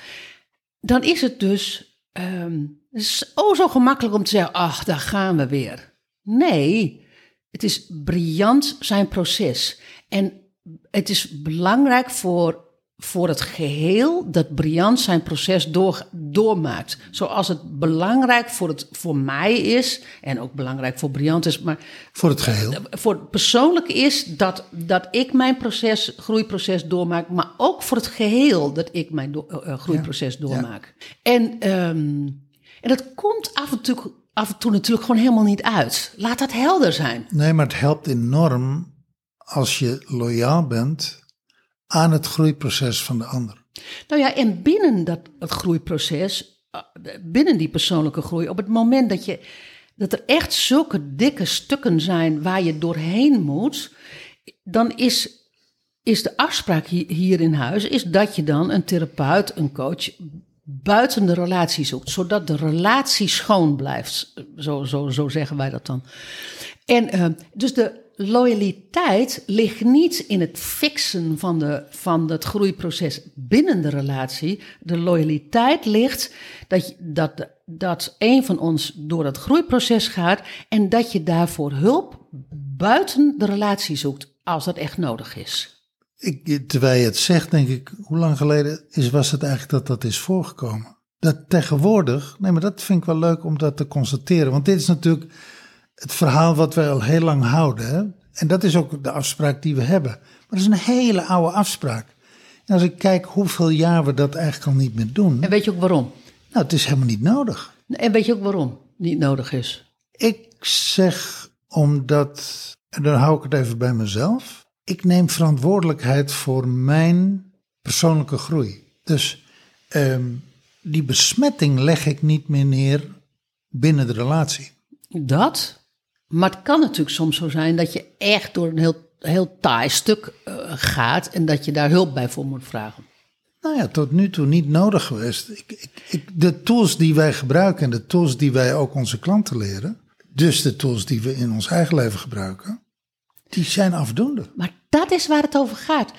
Dan is het dus ehm, het is oh zo gemakkelijk om te zeggen, ach, daar gaan we weer. Nee, het is briljant zijn proces. En het is belangrijk voor, voor het geheel dat Briant zijn proces door, doormaakt. Zoals het belangrijk voor, het, voor mij is, en ook belangrijk voor Briant is, maar Voor het geheel. voor het persoonlijk is dat, dat ik mijn proces, groeiproces doormaak, maar ook voor het geheel dat ik mijn do- eh, eh, groeiproces doormaak. En, ehm, en dat komt af en, toe, af en toe natuurlijk gewoon helemaal niet uit. Laat dat helder zijn. Nee, maar het helpt enorm als je loyaal bent aan het groeiproces van de ander. Nou ja, en binnen dat groeiproces, eh, binnen die persoonlijke groei, op het moment dat, je, dat er echt zulke dikke stukken zijn waar je doorheen moet, dan is, is de afspraak hier, hier in huis is dat je dan een therapeut, een coach buiten de relatie zoekt, zodat de relatie schoon blijft. Zo, zo, zo zeggen wij dat dan. En eh, dus de loyaliteit ligt niet in het fixen van, de, van het groeiproces binnen de relatie. De loyaliteit ligt dat, dat, dat een van ons door het groeiproces gaat en dat je daarvoor hulp buiten de relatie zoekt als dat echt nodig is. Ik, terwijl je het zegt, denk ik, hoe lang geleden is, was het eigenlijk dat dat is voorgekomen? Dat tegenwoordig, nee, maar dat vind ik wel leuk om dat te constateren. Want dit is natuurlijk het verhaal wat wij al heel lang houden. Hè? En dat is ook de afspraak die we hebben. Maar dat is een hele oude afspraak. En als ik kijk hoeveel jaar we dat eigenlijk al niet meer doen. En weet je ook waarom? Nou, het is helemaal niet nodig. En weet je ook waarom niet nodig is? Ik zeg omdat, en dan hou ik het even bij mezelf. Ik neem verantwoordelijkheid voor mijn persoonlijke groei. Dus ehm, die besmetting leg ik niet meer neer binnen de relatie. Dat. Maar het kan natuurlijk soms zo zijn dat je echt door een heel, heel taai stuk eh, gaat en dat je daar hulp bij voor moet vragen. Nou ja, tot nu toe niet nodig geweest. Ik, ik, ik, de tools die wij gebruiken en de tools die wij ook onze klanten leren, dus de tools die we in ons eigen leven gebruiken, die zijn afdoende. Maar dat is waar het over gaat.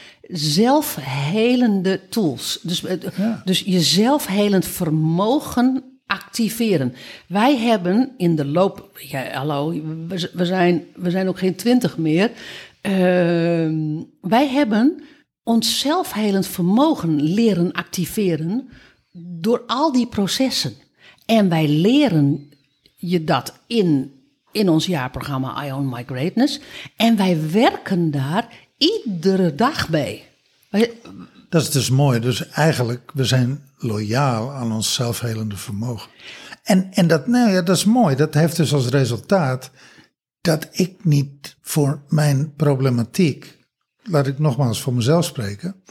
Zelfhelende tools. Dus, eh, Ja. dus je zelfhelend vermogen activeren. Wij hebben in de loop. Ja, hallo, we, we zijn, we zijn ook geen twintig meer. Ehm, wij hebben ons zelfhelend vermogen leren activeren door al die processen. En wij leren je dat in, in ons jaarprogramma I Own My Greatness. En wij werken daar iedere dag mee. Dat is dus mooi. Dus eigenlijk, we zijn loyaal aan ons zelfhelende vermogen. En, en dat, nou ja, dat is mooi. Dat heeft dus als resultaat dat ik niet voor mijn problematiek, laat ik nogmaals voor mezelf spreken,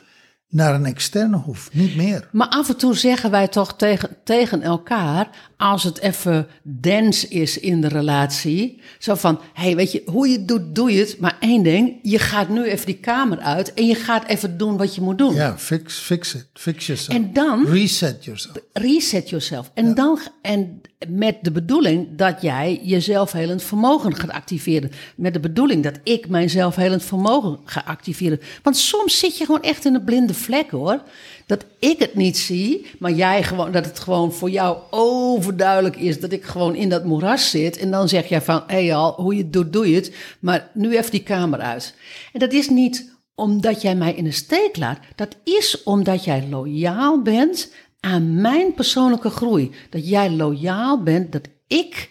naar een externe hoef. Niet meer. Maar af en toe zeggen wij toch tegen, tegen elkaar, als het even dens is in de relatie, zo van, hé, hey, weet je, hoe je het doet, doe je het. Maar één ding, je gaat nu even die kamer uit en je gaat even doen wat je moet doen. Ja, fix, fix it. Fix yourself. En dan- Reset yourself. Reset yourself. En dan en met de bedoeling dat jij je zelfhelend vermogen gaat activeren. Met de bedoeling dat ik mijn zelfhelend vermogen ga activeren. Want soms zit je gewoon echt in een blinde vlek hoor. Dat ik het niet zie, maar jij gewoon, dat het gewoon voor jou overduidelijk is dat ik gewoon in dat moeras zit. En dan zeg jij van, hé al, hoe je het doet, doe je het. Maar nu even die kamer uit. En dat is niet omdat jij mij in de steek laat. Dat is omdat jij loyaal bent aan mijn persoonlijke groei. Dat jij loyaal bent dat ik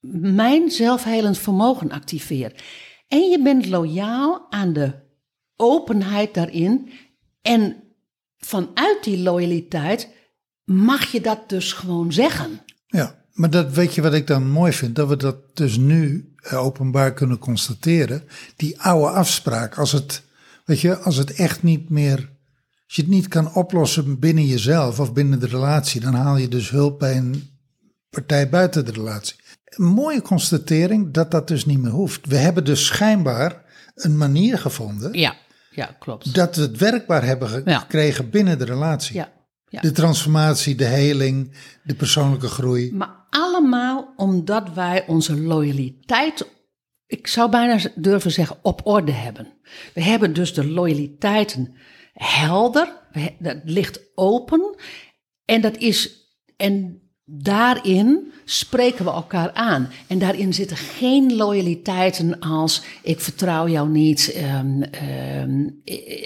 mijn zelfhelend vermogen activeer. En je bent loyaal aan de openheid daarin. En vanuit die loyaliteit mag je dat dus gewoon zeggen. Ja, maar dat weet je wat ik dan mooi vind? Dat we dat dus nu eh, openbaar kunnen constateren. Die oude afspraak, als het, weet je, als het echt niet meer, als je het niet kan oplossen binnen jezelf of binnen de relatie, dan haal je dus hulp bij een partij buiten de relatie. Een mooie constatering dat dat dus niet meer hoeft. We hebben dus schijnbaar een manier gevonden Ja, ja klopt. dat we het werkbaar hebben Ja. gekregen binnen de relatie. Ja, ja. De transformatie, de heling, de persoonlijke groei. Maar allemaal omdat wij onze loyaliteit, ik zou bijna durven zeggen, op orde hebben. We hebben dus de loyaliteiten helder, dat ligt open. En dat is, en daarin spreken we elkaar aan. En daarin zitten geen loyaliteiten als ik vertrouw jou niet, ehm, ehm,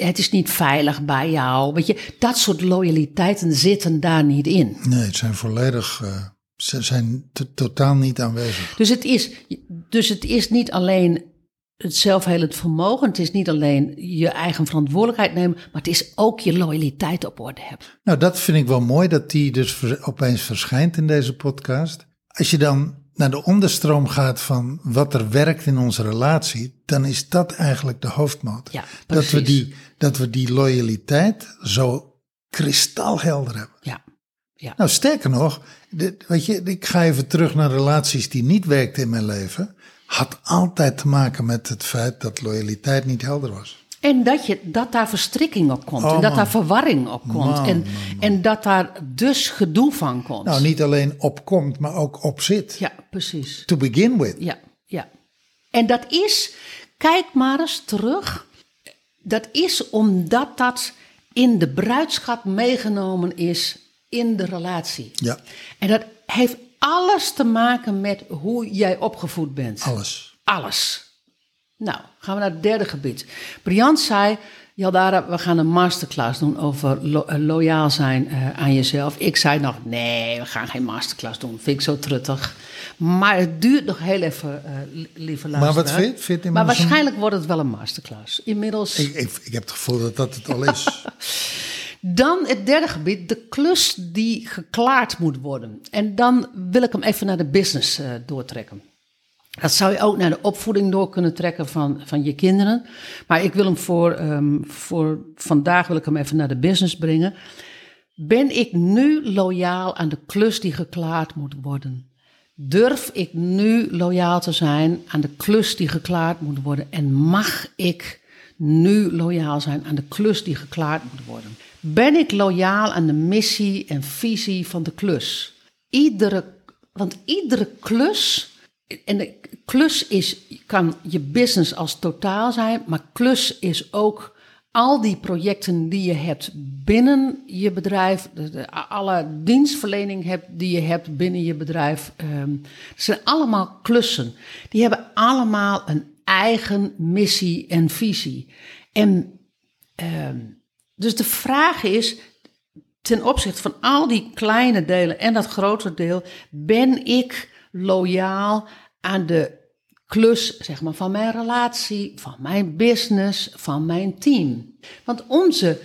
het is niet veilig bij jou. Weet je, dat soort loyaliteiten zitten daar niet in. Nee, het zijn volledig. eh, ze zijn to- totaal niet aanwezig. Dus het is, dus het is niet alleen het zelfhelend vermogen, het is niet alleen je eigen verantwoordelijkheid nemen, maar het is ook je loyaliteit op orde hebben. Nou, dat vind ik wel mooi dat die dus opeens verschijnt in deze podcast. Als je dan naar de onderstroom gaat van wat er werkt in onze relatie, dan is dat eigenlijk de hoofdmoot. Ja, dat, we die, dat we die loyaliteit zo kristalhelder hebben. Ja, ja. Nou, sterker nog, dit- weet je, ik ga even terug naar relaties die niet werkten in mijn leven. Had altijd te maken met het feit dat loyaliteit niet helder was. En dat, je, dat daar verstrikking op komt. Oh, en dat man. daar verwarring op komt. Man, en, man, en dat daar dus gedoe van komt. Nou, niet alleen op komt, maar ook op zit. Ja, precies. To begin with. Ja, ja. En dat is, kijk maar eens terug. Dat is omdat dat in de bruidschat meegenomen is in de relatie. Ja, En dat heeft alles te maken met hoe jij opgevoed bent. alles. Alles. Nou, gaan we naar het derde gebied. Briant zei, Jaldara, we gaan een masterclass doen over lo- eh, loyaal zijn eh, aan jezelf. Ik zei nog, nee, we gaan geen masterclass doen. Vind ik zo truttig. Maar het duurt nog heel even, li- lieve Maar luisteraar. wat vind, vind je Maar een- waarschijnlijk wordt het wel een masterclass. Inmiddels... Ik, ik, ik heb het gevoel dat dat het al is. Dan het derde gebied, de klus die geklaard moet worden. En dan wil ik hem even naar de business eh, doortrekken. Dat zou je ook naar de opvoeding door kunnen trekken van, van je kinderen. Maar ik wil hem voor, ehm, voor vandaag wil ik hem even naar de business brengen. Ben ik nu loyaal aan de klus die geklaard moet worden? Durf ik nu loyaal te zijn aan de klus die geklaard moet worden? En mag ik nu loyaal zijn aan de klus die geklaard moet worden? Ben ik loyaal aan de missie en visie van de klus? Iedere, want iedere klus, en de klus is, kan je business als totaal zijn, maar klus is ook al die projecten die je hebt binnen je bedrijf, alle dienstverlening hebt die je hebt binnen je bedrijf, dat zijn allemaal klussen. Die hebben allemaal een eigen missie en visie. En ehm, dus de vraag is, ten opzichte van al die kleine delen en dat grote deel, ben ik loyaal aan de klus zeg maar, van mijn relatie, van mijn business, van mijn team. Want onze,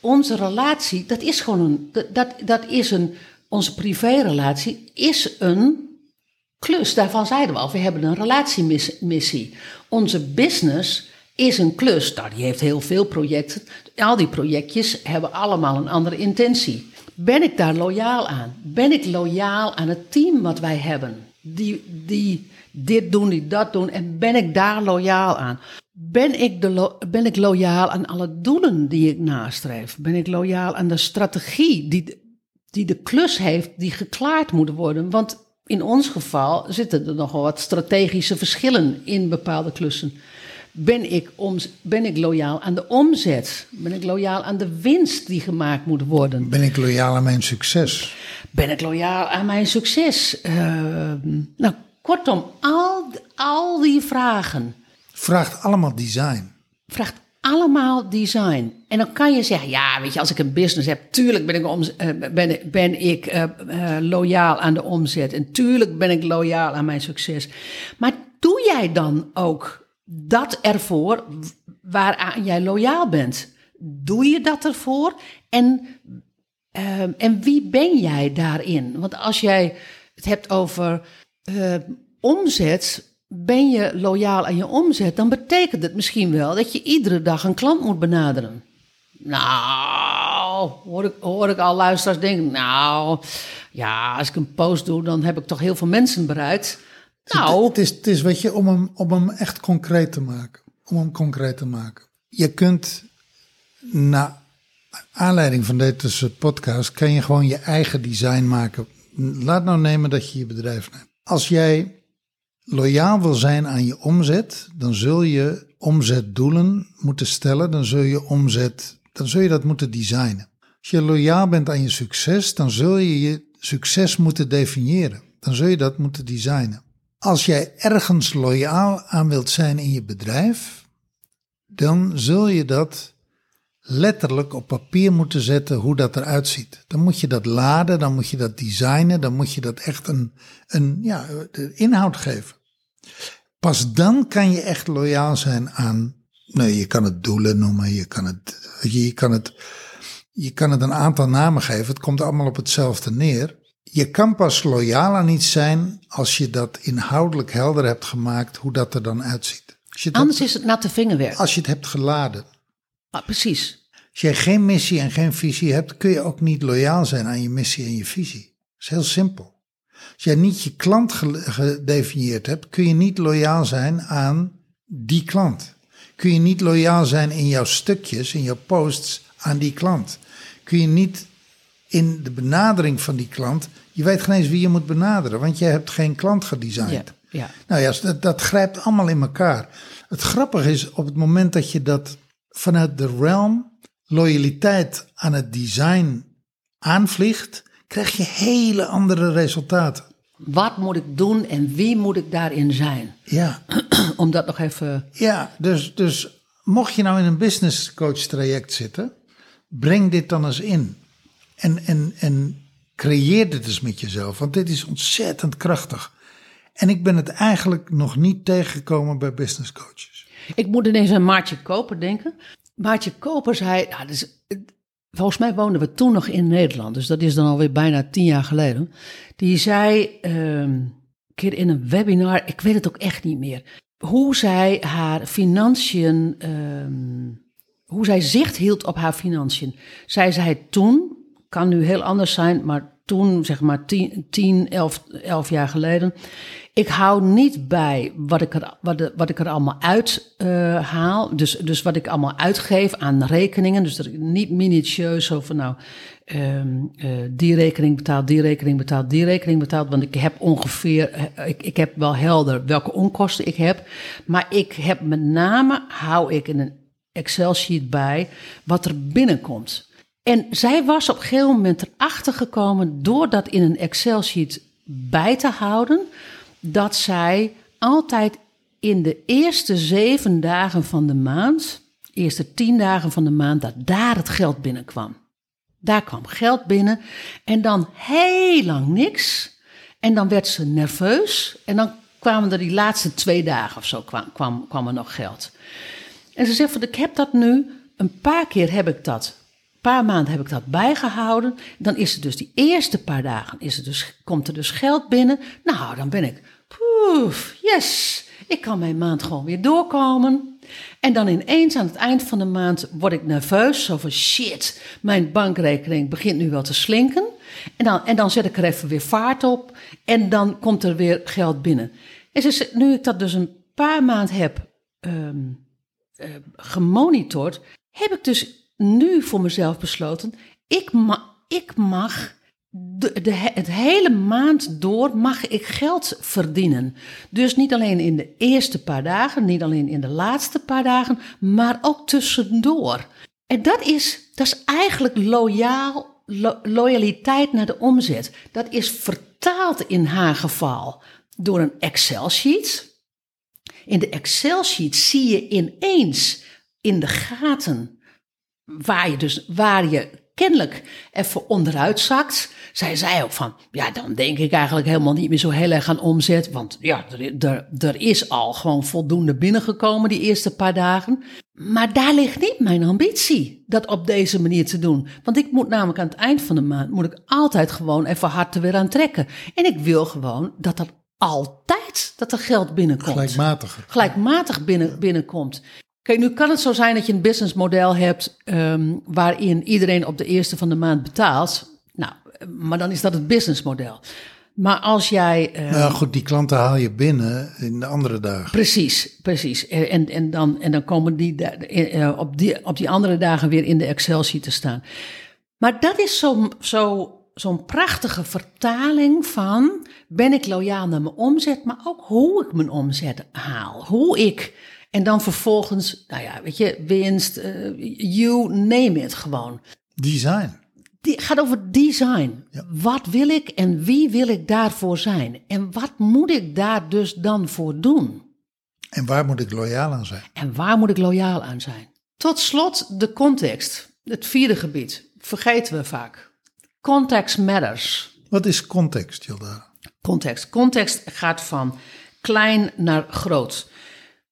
onze relatie, dat is gewoon een, dat- dat, is een, onze privérelatie is een klus. Daarvan zeiden we al, we hebben een relatiemissie. Onze business is een klus. Nou, die heeft heel veel projecten. Al die projectjes hebben allemaal een andere intentie. Ben ik daar loyaal aan? Ben ik loyaal aan het team wat wij hebben? Die, die dit doen, die dat doen. En ben ik daar loyaal aan? Ben ik, de ben ik loyaal aan alle doelen die ik nastreef? Ben ik loyaal aan de strategie die, die de klus heeft die geklaard moet worden? Want in ons geval zitten er nogal wat strategische verschillen in bepaalde klussen. Ben ik, om, ben ik loyaal aan de omzet? Ben ik loyaal aan de winst die gemaakt moet worden? Ben ik loyaal aan mijn succes? Ben ik loyaal aan mijn succes? Ehm, nou, kortom, al, al die vragen Vraagt allemaal design. vraagt allemaal design. En dan kan je zeggen, ja, weet je, als ik een business heb, tuurlijk ben ik, om, eh, ben, ben ik eh, eh, loyaal aan de omzet. En tuurlijk ben ik loyaal aan mijn succes. Maar doe jij dan ook dat ervoor waaraan jij loyaal bent? Doe je dat ervoor? En Ehm, en wie ben jij daarin? Want als jij het hebt over eh, omzet, ben je loyaal aan je omzet, dan betekent het misschien wel dat je iedere dag een klant moet benaderen. Nou, hoor ik, hoor ik al luisteraars denken, nou, ja, als ik een post doe, dan heb ik toch heel veel mensen bereikt. Nou, Het is, het is weet je, om hem, om hem echt concreet te maken. Om hem concreet te maken. Je kunt, naar aanleiding van deze podcast, kan je gewoon je eigen design maken. Laat nou nemen dat je je bedrijf neemt. Als jij loyaal wil zijn aan je omzet, dan zul je omzetdoelen moeten stellen. Dan zul je omzet, dan zul je dat moeten designen. Als je loyaal bent aan je succes, dan zul je je succes moeten definiëren, dan zul je dat moeten designen. Als jij ergens loyaal aan wilt zijn in je bedrijf, dan zul je dat letterlijk op papier moeten zetten hoe dat eruit ziet. Dan moet je dat laden, dan moet je dat designen, dan moet je dat echt een, een ja, de inhoud geven. Pas dan kan je echt loyaal zijn aan, nee, je kan het doelen noemen, je kan het, je kan het, je kan het een aantal namen geven, het komt allemaal op hetzelfde neer. Je kan pas loyaal aan iets zijn als je dat inhoudelijk helder hebt gemaakt hoe dat er dan uitziet. Anders hebt, is het natte vingerwerk. als je het hebt geladen. Ah, precies. Als jij geen missie en geen visie hebt, kun je ook niet loyaal zijn aan je missie en je visie. Dat is heel simpel. Als jij niet je klant ge- gedefinieerd hebt, kun je niet loyaal zijn aan die klant. Kun je niet loyaal zijn in jouw stukjes, in jouw posts aan die klant. Kun je niet in de benadering van die klant, je weet geen eens wie je moet benaderen, want jij hebt geen klant gedesigned. Ja, ja. Nou ja, dat, dat grijpt allemaal in elkaar. Het grappige is, op het moment dat je dat vanuit de realm loyaliteit aan het design aanvliegt, krijg je hele andere resultaten. Wat moet ik doen en wie moet ik daarin zijn? Ja, Om dat nog even. ja dus, dus mocht je nou in een business coach traject zitten, breng dit dan eens in. En, en, en creëer dit eens met jezelf, want dit is ontzettend krachtig. En ik ben het eigenlijk nog niet tegengekomen bij business coaches. Ik moet ineens aan Maartje Koper denken. Maartje Koper zei. Nou, dus, volgens mij woonden we toen nog in Nederland. Dus dat is dan alweer bijna tien jaar geleden. Die zei. ehm, een keer in een webinar. Ik weet het ook echt niet meer. Hoe zij haar financiën. ehm, hoe zij zicht hield op haar financiën. Zij zei toen. Kan nu heel anders zijn, maar toen, zeg maar 10, 10 11, 11 jaar geleden. Ik hou niet bij wat ik er, wat de, wat ik er allemaal uit eh, haal. Dus, dus wat ik allemaal uitgeef aan rekeningen. Dus dat ik niet minutieus van nou, ehm, eh, die rekening betaald, die rekening betaald, die rekening betaald. Want ik heb ongeveer, eh, ik, ik heb wel helder welke onkosten ik heb. Maar ik heb met name, hou ik in een Excel-sheet bij wat er binnenkomt. En zij was op een gegeven moment erachter gekomen door dat in een Excel-sheet bij te houden, dat zij altijd in de eerste zeven dagen van de maand, eerste tien dagen van de maand, dat daar het geld binnenkwam. Daar kwam geld binnen en dan heel lang niks. En dan werd ze nerveus en dan kwamen er die laatste twee dagen of zo kwam, kwam, kwam er nog geld. En ze zegt van ik heb dat nu, een paar keer heb ik dat, paar maanden heb ik dat bijgehouden. Dan is het dus die eerste paar dagen, is het dus, komt er dus geld binnen. Nou, dan ben ik, poef, yes, ik kan mijn maand gewoon weer doorkomen. En dan ineens aan het eind van de maand word ik nerveus, zo van shit, mijn bankrekening begint nu wel te slinken. En dan, en dan zet ik er even weer vaart op en dan komt er weer geld binnen. En zegt, nu ik dat dus een paar maanden heb ehm, eh, gemonitord, heb ik dus nu voor mezelf besloten, ik, ik mag de, het hele maand door mag ik geld verdienen. Dus niet alleen in de eerste paar dagen, niet alleen in de laatste paar dagen, maar ook tussendoor. En dat is, dat is eigenlijk loyaal, lo- loyaliteit naar de omzet. Dat is vertaald in haar geval door een Excel-sheet. In de Excel-sheet zie je ineens in de gaten waar je dus waar je kennelijk even onderuit zakt. Zij zei ook van, ja, dan denk ik eigenlijk helemaal niet meer zo heel erg aan omzet. Want ja, er, er, er is al gewoon voldoende binnengekomen die eerste paar dagen. Maar daar ligt niet mijn ambitie, dat op deze manier te doen. Want ik moet namelijk aan het eind van de maand, moet ik altijd gewoon even hard er weer aan trekken. En ik wil gewoon dat dat altijd, dat er geld binnenkomt Gelijkmatiger. gelijkmatig binnen, binnenkomt. Kijk, nu kan het zo zijn dat je een businessmodel hebt ehm, waarin iedereen op de eerste van de maand betaalt. Nou, maar dan is dat het businessmodel. Maar als jij. eh, Nou goed, die klanten haal je binnen in de andere dagen. Precies, precies. En, en, dan, en dan komen die eh, op, die op die andere dagen weer in de Excel-sheet te staan. Maar dat is zo'n zo, zo'n prachtige vertaling van... ben ik loyaal naar mijn omzet, maar ook hoe ik mijn omzet haal. Hoe ik... En dan vervolgens, nou ja, weet je, winst, eh, you name it gewoon. Design. die gaat over design. Ja. Wat wil ik en wie wil ik daarvoor zijn? En wat moet ik daar dus dan voor doen? En waar moet ik loyaal aan zijn? En waar moet ik loyaal aan zijn? Tot slot de context. Het vierde gebied. Vergeten we vaak. Context matters. Wat is context, Jildara? Context. Context gaat van klein naar groot.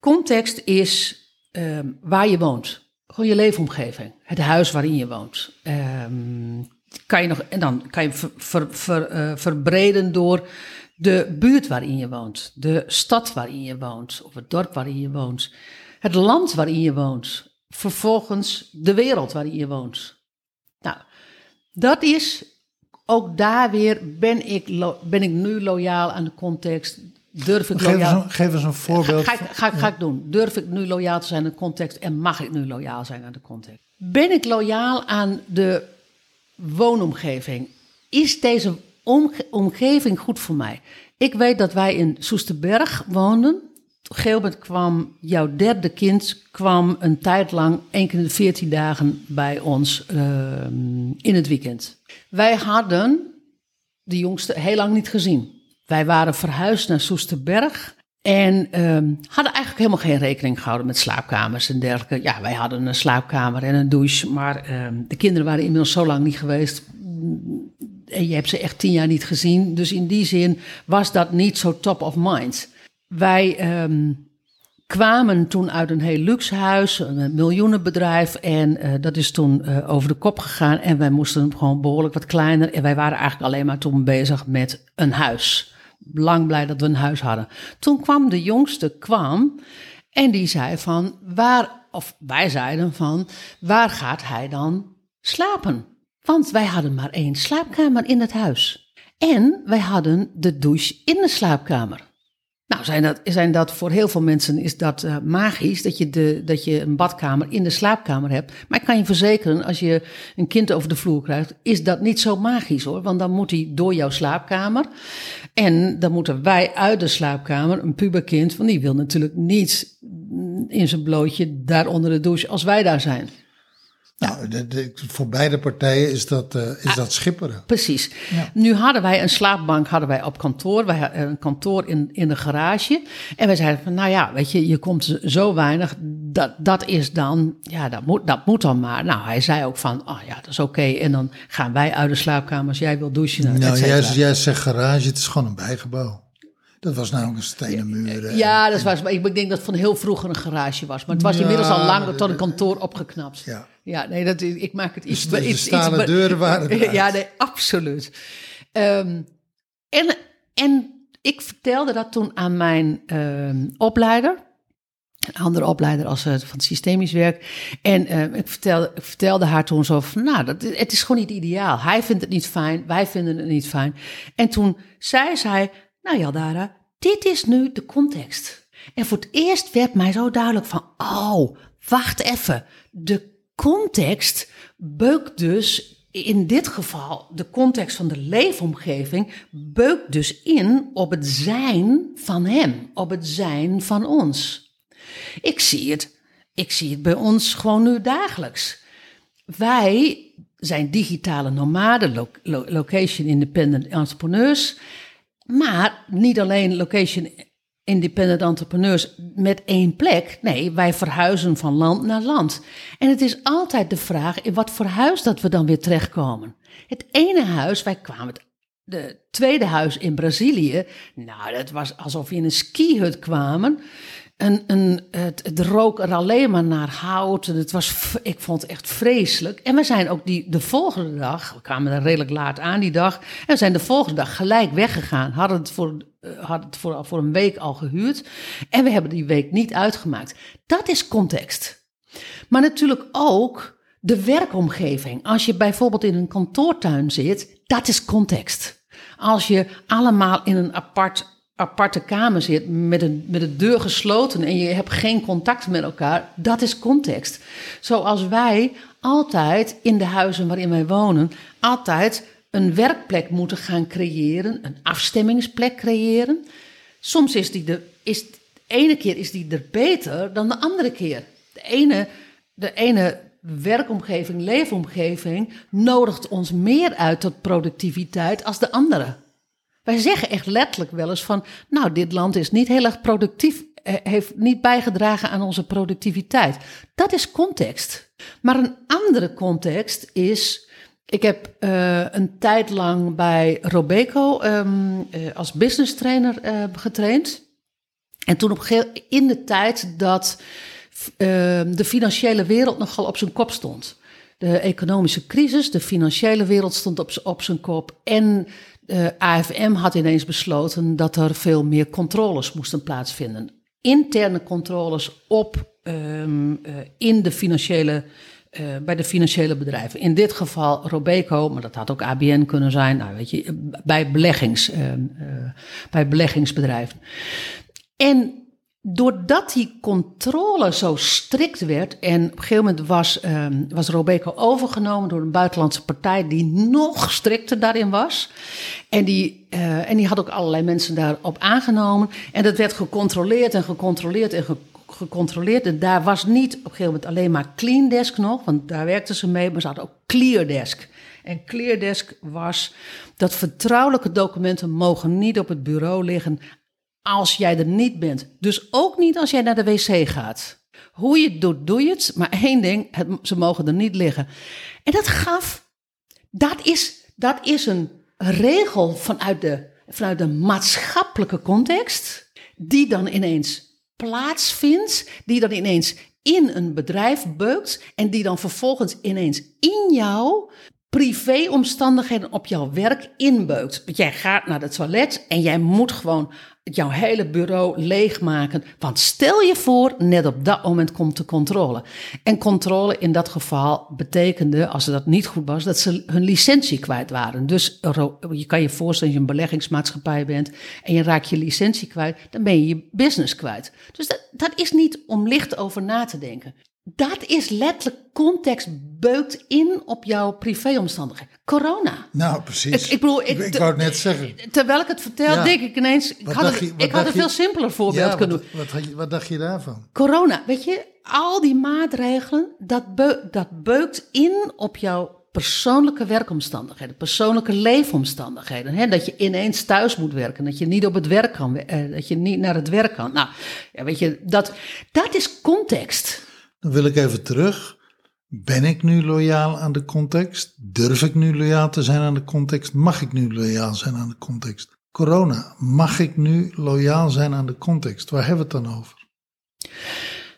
Context is ehm, waar je woont. Gewoon je leefomgeving. Het huis waarin je woont. Ehm, kan je nog, en dan kan je ver, eh, verbreden door de buurt waarin je woont. De stad waarin je woont. Of het dorp waarin je woont. Het land waarin je woont. Vervolgens de wereld waarin je woont. Nou, dat is ook daar weer, ben ik, ben ik nu loyaal aan de context? Durf ik Geef eens, een, geef eens een voorbeeld. Ga, ga, ik- ga, ik- ga ik doen. Durf ik nu loyaal te zijn aan de context en mag ik nu loyaal zijn aan de context? Ben ik loyaal aan de woonomgeving? Is deze omge- omgeving goed voor mij? Ik weet dat wij in Soesterberg woonden. Op een gegeven moment kwam jouw derde kind kwam een tijd lang, één keer in de veertien dagen, bij ons ehm, in het weekend. Wij hadden de jongste heel lang niet gezien. Wij waren verhuisd naar Soesterberg en ehm, hadden eigenlijk helemaal geen rekening gehouden met slaapkamers en dergelijke. Ja, wij hadden een slaapkamer en een douche, maar ehm, de kinderen waren inmiddels zo lang niet geweest. En je hebt ze echt tien jaar niet gezien. Dus in die zin was dat niet zo top of mind. Wij ehm, kwamen toen uit een heel luxe huis, een miljoenenbedrijf. En eh, dat is toen eh, over de kop gegaan. En wij moesten gewoon behoorlijk wat kleiner. En wij waren eigenlijk alleen maar toen bezig met een huis. Lang blij dat we een huis hadden. Toen kwam de jongste kwam en die zei van waar, of wij zeiden van waar gaat hij dan slapen? Want wij hadden maar één slaapkamer in het huis. En wij hadden de douche in de slaapkamer. Nou, zijn dat, zijn dat voor heel veel mensen is dat eh, magisch dat je, de, dat je een badkamer in de slaapkamer hebt. Maar ik kan je verzekeren, als je een kind over de vloer krijgt, is dat niet zo magisch hoor. Want dan moet hij door jouw slaapkamer. En dan moeten wij uit de slaapkamer, een puberkind, want die wil natuurlijk niet mm, in zijn blootje daar onder de douche als wij daar zijn. Nou, de- de- voor beide partijen is dat, eh, is dat schipperen. Precies. Nu hadden wij een slaapbank hadden wij op kantoor. Wij hadden een kantoor in, in de garage. En wij zeiden van, nou ja, weet je, je komt zo weinig. Dat, dat is dan, ja, dat moet, dat moet dan maar. Nou, hij zei ook van, oh ja, dat is oké. En dan gaan wij uit de slaapkamer als jij wil douchen. et Nou, jij, jij zegt garage, het is gewoon een bijgebouw. Dat was namelijk een stenen muur. eh. Ja, dat was, maar ik denk dat het van heel vroeger een garage was. Maar het was inmiddels al lang tot een kantoor opgeknapt. Ja. Ja, nee, dat, is- ik maak het iets... sta- de iets, stalen iets- deuren waren. Ja, nee, absoluut. Ehm, en, en ik vertelde dat toen aan mijn ehm, opleider. Een andere opleider als eh, van het systemisch werk. En ehm, ik, vertelde, ik vertelde haar toen zo van, nou, dat, het is gewoon niet ideaal. Hij vindt het niet fijn, wij vinden het niet fijn. En toen zei zij, nou Jaldara, dit is nu de context. En voor het eerst werd mij zo duidelijk van, oh, wacht even. De context beukt dus in dit geval, de context van de leefomgeving, beukt dus in op het zijn van hem, op het zijn van ons. Ik zie het, ik zie het bij ons gewoon nu dagelijks. Wij zijn digitale nomaden, lo- lo- location independent entrepreneurs, maar niet alleen location independent entrepreneurs met één plek. Nee, wij verhuizen van land naar land. En het is altijd de vraag in wat voor huis dat we dan weer terechtkomen. Het ene huis, wij kwamen het de tweede huis in Brazilië. Nou, dat was alsof we in een skihut kwamen. Een, een, het, het rook er alleen maar naar hout. Het was, ik vond het echt vreselijk. En we zijn ook die, de volgende dag, we kwamen er redelijk laat aan die dag. En we zijn de volgende dag gelijk weggegaan. Hadden het voor, eh, hadden het voor, voor een week al gehuurd. En we hebben die week niet uitgemaakt. Dat is context. Maar natuurlijk ook de werkomgeving. Als je bijvoorbeeld in een kantoortuin zit, dat is context. Als je allemaal in een apart, aparte kamer zit met, een, met de deur gesloten en je hebt geen contact met elkaar, dat is context. Zoals wij altijd in de huizen waarin wij wonen, altijd een werkplek moeten gaan creëren, een afstemmingsplek creëren. Soms is die de, is, ene keer is die er beter dan de andere keer. De ene, de ene werkomgeving, leefomgeving nodigt ons meer uit tot productiviteit als de andere. Wij zeggen echt letterlijk wel eens van, nou, dit land is niet heel erg productief, eh, heeft niet bijgedragen aan onze productiviteit. Dat is context. Maar een andere context is, ik heb eh, een tijd lang bij Robeco ehm, eh, als business trainer getraind. En toen op in de tijd dat ehm, de financiële wereld nogal op zijn kop stond. De economische crisis, de financiële wereld stond op, op zijn kop. En de AFM had ineens besloten dat er veel meer controles moesten plaatsvinden. Interne controles op, ehm, eh, in de financiële, eh, bij de financiële bedrijven. In dit geval Robeco, maar dat had ook ABN kunnen zijn. Nou, weet je, bij, beleggings, ehm, eh, bij beleggingsbedrijven. En doordat die controle zo strikt werd, en op een gegeven moment was, ehm, was Robeco overgenomen door een buitenlandse partij die nog strikter daarin was. En die, eh, en die had ook allerlei mensen daarop aangenomen. En dat werd gecontroleerd en gecontroleerd en ge- gecontroleerd. En daar was niet op een gegeven moment alleen maar Clean Desk nog, want daar werkten ze mee, maar ze hadden ook Clear Desk. En Clear Desk was dat vertrouwelijke documenten mogen niet op het bureau liggen als jij er niet bent. Dus ook niet als jij naar de wc gaat. Hoe je het doet, doe je het. Maar één ding, ze mogen er niet liggen. En dat gaf, dat is, dat is een regel vanuit de, vanuit de maatschappelijke context, die dan ineens plaatsvindt, die dan ineens in een bedrijf beukt en die dan vervolgens ineens in jouw privéomstandigheden op jouw werk inbeukt. Want jij gaat naar het toilet en jij moet gewoon jouw hele bureau leegmaken. Want stel je voor, net op dat moment komt de controle. En controle in dat geval betekende, als dat niet goed was, dat ze hun licentie kwijt waren. Dus je kan je voorstellen, als je een beleggingsmaatschappij bent en je raakt je licentie kwijt, dan ben je je business kwijt. Dus dat, dat is niet om licht over na te denken. Dat is letterlijk context beukt in op jouw privéomstandigheden. Corona. Nou, precies. Ik- ik bedoel, ik- ik, wou het net zeggen. Terwijl ik het vertel, Ja. denk ik ineens, ik had, het, je- ik had een je- veel simpeler voorbeeld Ja, kunnen doen. wat, wat dacht je daarvan? Corona, weet je, al die maatregelen, dat, beu- dat beukt in op jouw persoonlijke werkomstandigheden, persoonlijke leefomstandigheden. Hè? Dat je ineens thuis moet werken, dat je niet op het werk kan, eh, dat je niet naar het werk kan. Nou, ja, weet je, dat, dat is context. Dan wil ik even terug. Ben ik nu loyaal aan de context? Durf ik nu loyaal te zijn aan de context? Mag ik nu loyaal zijn aan de context? Corona, mag ik nu loyaal zijn aan de context? Waar hebben we het dan over?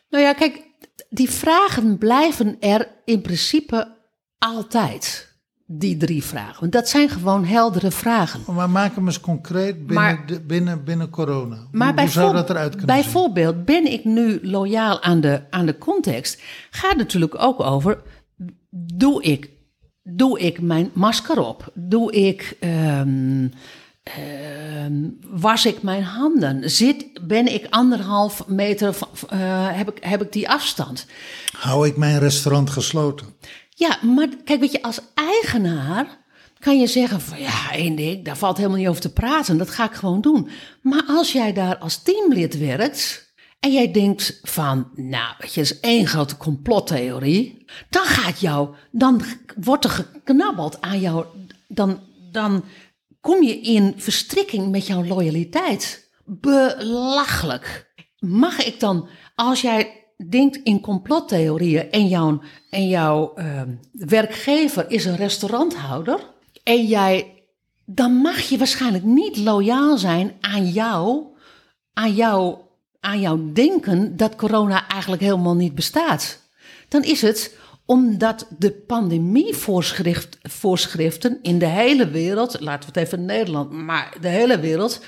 Nou ja, kijk, die vragen blijven er in principe altijd. Die drie vragen. Want dat zijn gewoon heldere vragen. Maar maak hem eens concreet binnen, Maar- de, binnen, binnen corona. Maar hoe, zou dat eruit kunnen? Bijvoorbeeld, ben ik nu loyaal aan de, aan de context? Gaat natuurlijk ook over, doe ik, doe ik mijn masker op? Doe ik, ehm, ehm, was ik mijn handen? Zit, ben ik anderhalf meter, van- eh, heb, ik, heb ik die afstand? Hou ik mijn restaurant gesloten? Ja, maar kijk, weet je, als eigenaar kan je zeggen van ja, één ding, daar valt helemaal niet over te praten, dat ga ik gewoon doen. Maar als jij daar als teamlid werkt en jij denkt van, nou, weet je, dat is één grote complottheorie, dan gaat jou, dan wordt er geknabbeld aan jou, dan, dan kom je in verstrikking met jouw loyaliteit. Belachelijk. Mag ik dan, als jij denkt in complottheorieën en jouw, en jouw ehm, werkgever is een restauranthouder en jij, dan mag je waarschijnlijk niet loyaal zijn aan jou, aan jou, aan jouw denken dat corona eigenlijk helemaal niet bestaat. Dan is het omdat de pandemievoorschriften in de hele wereld, laten we het even Nederland, maar de hele wereld,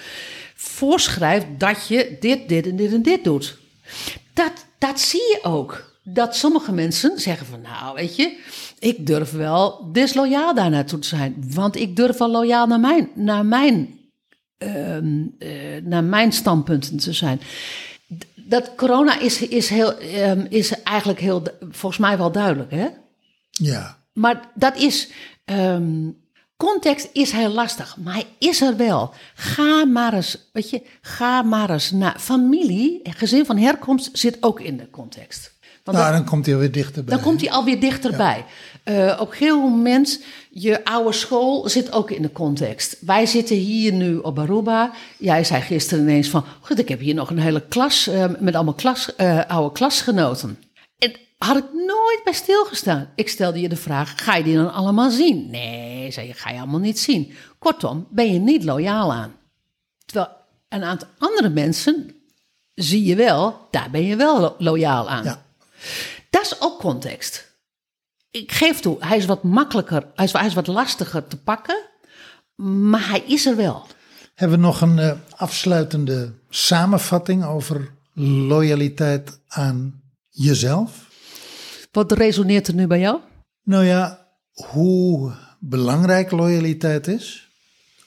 voorschrijft dat je dit, dit en dit en dit doet. Dat, dat zie je ook. Dat sommige mensen zeggen van, nou weet je, ik durf wel disloyaal daar naartoe te zijn. Want ik durf wel loyaal naar mijn, naar mijn, ehm, eh, naar mijn standpunten te zijn. Dat corona is, is, heel, ehm, is eigenlijk heel, volgens mij wel duidelijk, hè? Ja. Maar dat is. ehm, context is heel lastig, maar hij is er wel. Ga maar eens, weet je, ga maar eens naar familie. en Gezin van herkomst zit ook in de context. Want nou, dan komt hij weer dichterbij. dan komt hij alweer dichterbij. Eh, op een gegeven moment, je oude school zit ook in de context. Wij zitten hier nu op Aruba. Jij zei gisteren ineens van... Goed, ik heb hier nog een hele klas eh, met allemaal klas, eh, oude klasgenoten. Had ik nooit bij stilgestaan. Ik stelde je de vraag, ga je die dan allemaal zien? Nee, zei je, ga je allemaal niet zien. Kortom, ben je niet loyaal aan. Terwijl een aantal andere mensen zie je wel, daar ben je wel lo- loyaal aan. Ja. Dat is ook context. Ik geef toe, hij is wat makkelijker, hij is, hij is wat lastiger te pakken, maar hij is er wel. Hebben we nog een eh, afsluitende samenvatting over loyaliteit aan jezelf? Wat resoneert er nu bij jou? Nou ja, hoe belangrijk loyaliteit is.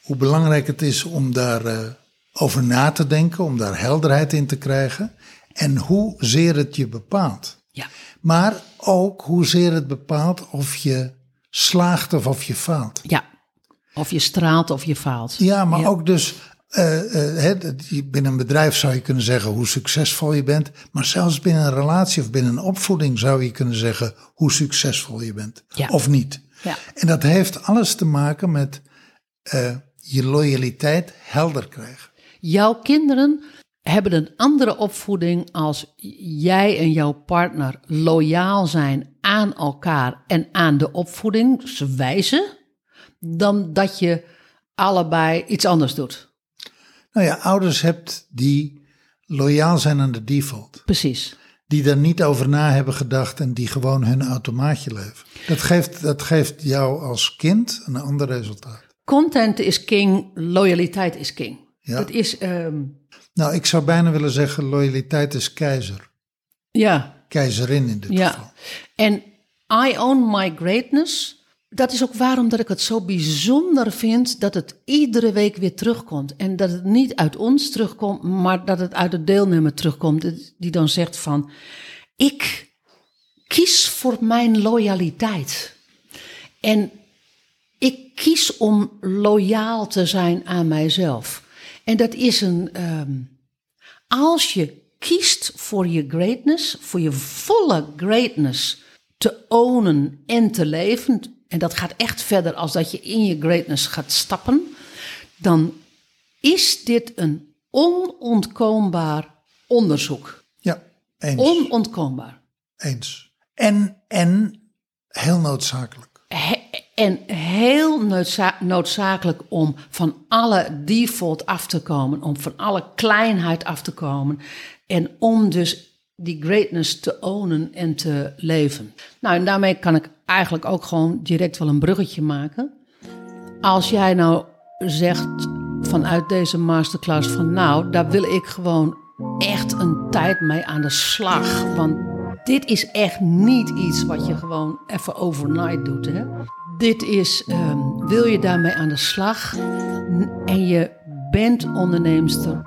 Hoe belangrijk het is om daar eh, over na te denken, om daar helderheid in te krijgen. En hoezeer het je bepaalt. Ja. Maar ook hoezeer het bepaalt of je slaagt of of je faalt. Ja. Of je straalt of je faalt. Ja, maar Ja. ook dus eh, eh, binnen een bedrijf zou je kunnen zeggen hoe succesvol je bent. Maar zelfs binnen een relatie of binnen een opvoeding zou je kunnen zeggen hoe succesvol je bent. Ja. Of niet. Ja. En dat heeft alles te maken met eh, je loyaliteit helder krijgen. Jouw kinderen hebben een andere opvoeding als jij en jouw partner loyaal zijn aan elkaar en aan de opvoedingswijze, dan dat je allebei iets anders doet. Nou ja, ouders hebt die loyaal zijn aan de default. Precies. Die daar niet over na hebben gedacht en die gewoon hun automaatje leven. Dat geeft, dat geeft jou als kind een ander resultaat. Content is king, loyaliteit is king. Ja. Het is, ehm, Nou, ik zou bijna willen zeggen loyaliteit is keizer. ja, Keizerin in dit geval. Ja, en I own my greatness. Dat is ook waarom dat ik het zo bijzonder vind dat het iedere week weer terugkomt. En dat het niet uit ons terugkomt, maar dat het uit de deelnemer terugkomt. Die dan zegt van, ik kies voor mijn loyaliteit. En ik kies om loyaal te zijn aan mijzelf. En dat is een. ehm, als je kiest voor je greatness, voor je volle greatness te ownen en te leven. En dat gaat echt verder als dat je in je greatness gaat stappen. Dan is dit een onontkoombaar onderzoek. Ja, eens. Onontkoombaar. eens. En, en heel noodzakelijk. He- en heel noodza- noodzakelijk om van alle default af te komen, om van alle kleinheid af te komen en om dus die greatness te ownen en te leven. Nou, en daarmee kan ik eigenlijk ook gewoon direct wel een bruggetje maken. Als jij nou zegt vanuit deze masterclass van nou, daar wil ik gewoon echt een tijd mee aan de slag. Want dit is echt niet iets wat je gewoon even overnight doet. Hè? Dit is, ehm, wil je daarmee aan de slag en je bent onderneemster,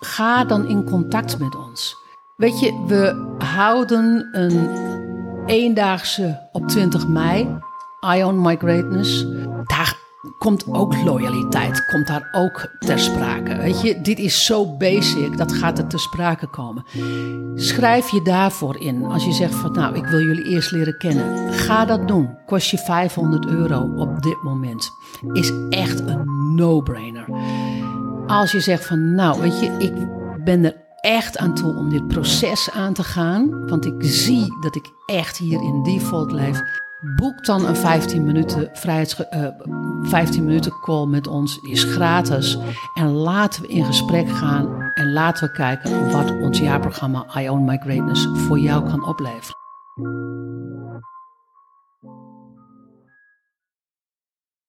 ga dan in contact met ons. Weet je, we houden een eendaagse op 20 mei. I Own My Greatness. Daar komt ook loyaliteit, komt daar ook ter sprake. Weet je, dit is zo basic, dat gaat er ter sprake komen. Schrijf je daarvoor in. Als je zegt van nou, ik wil jullie eerst leren kennen. Ga dat doen. Kost je 500 euro op dit moment. Is echt een no-brainer. Als je zegt van nou, weet je, ik ben er echt aan toe om dit proces aan te gaan. Want ik zie dat ik echt hier in default leef. Boek dan een 15 minuten, vrijheids, eh, 15 minuten call met ons. Die is gratis. En laten we in gesprek gaan. En laten we kijken wat ons jaarprogramma I Own My Greatness voor jou kan opleveren.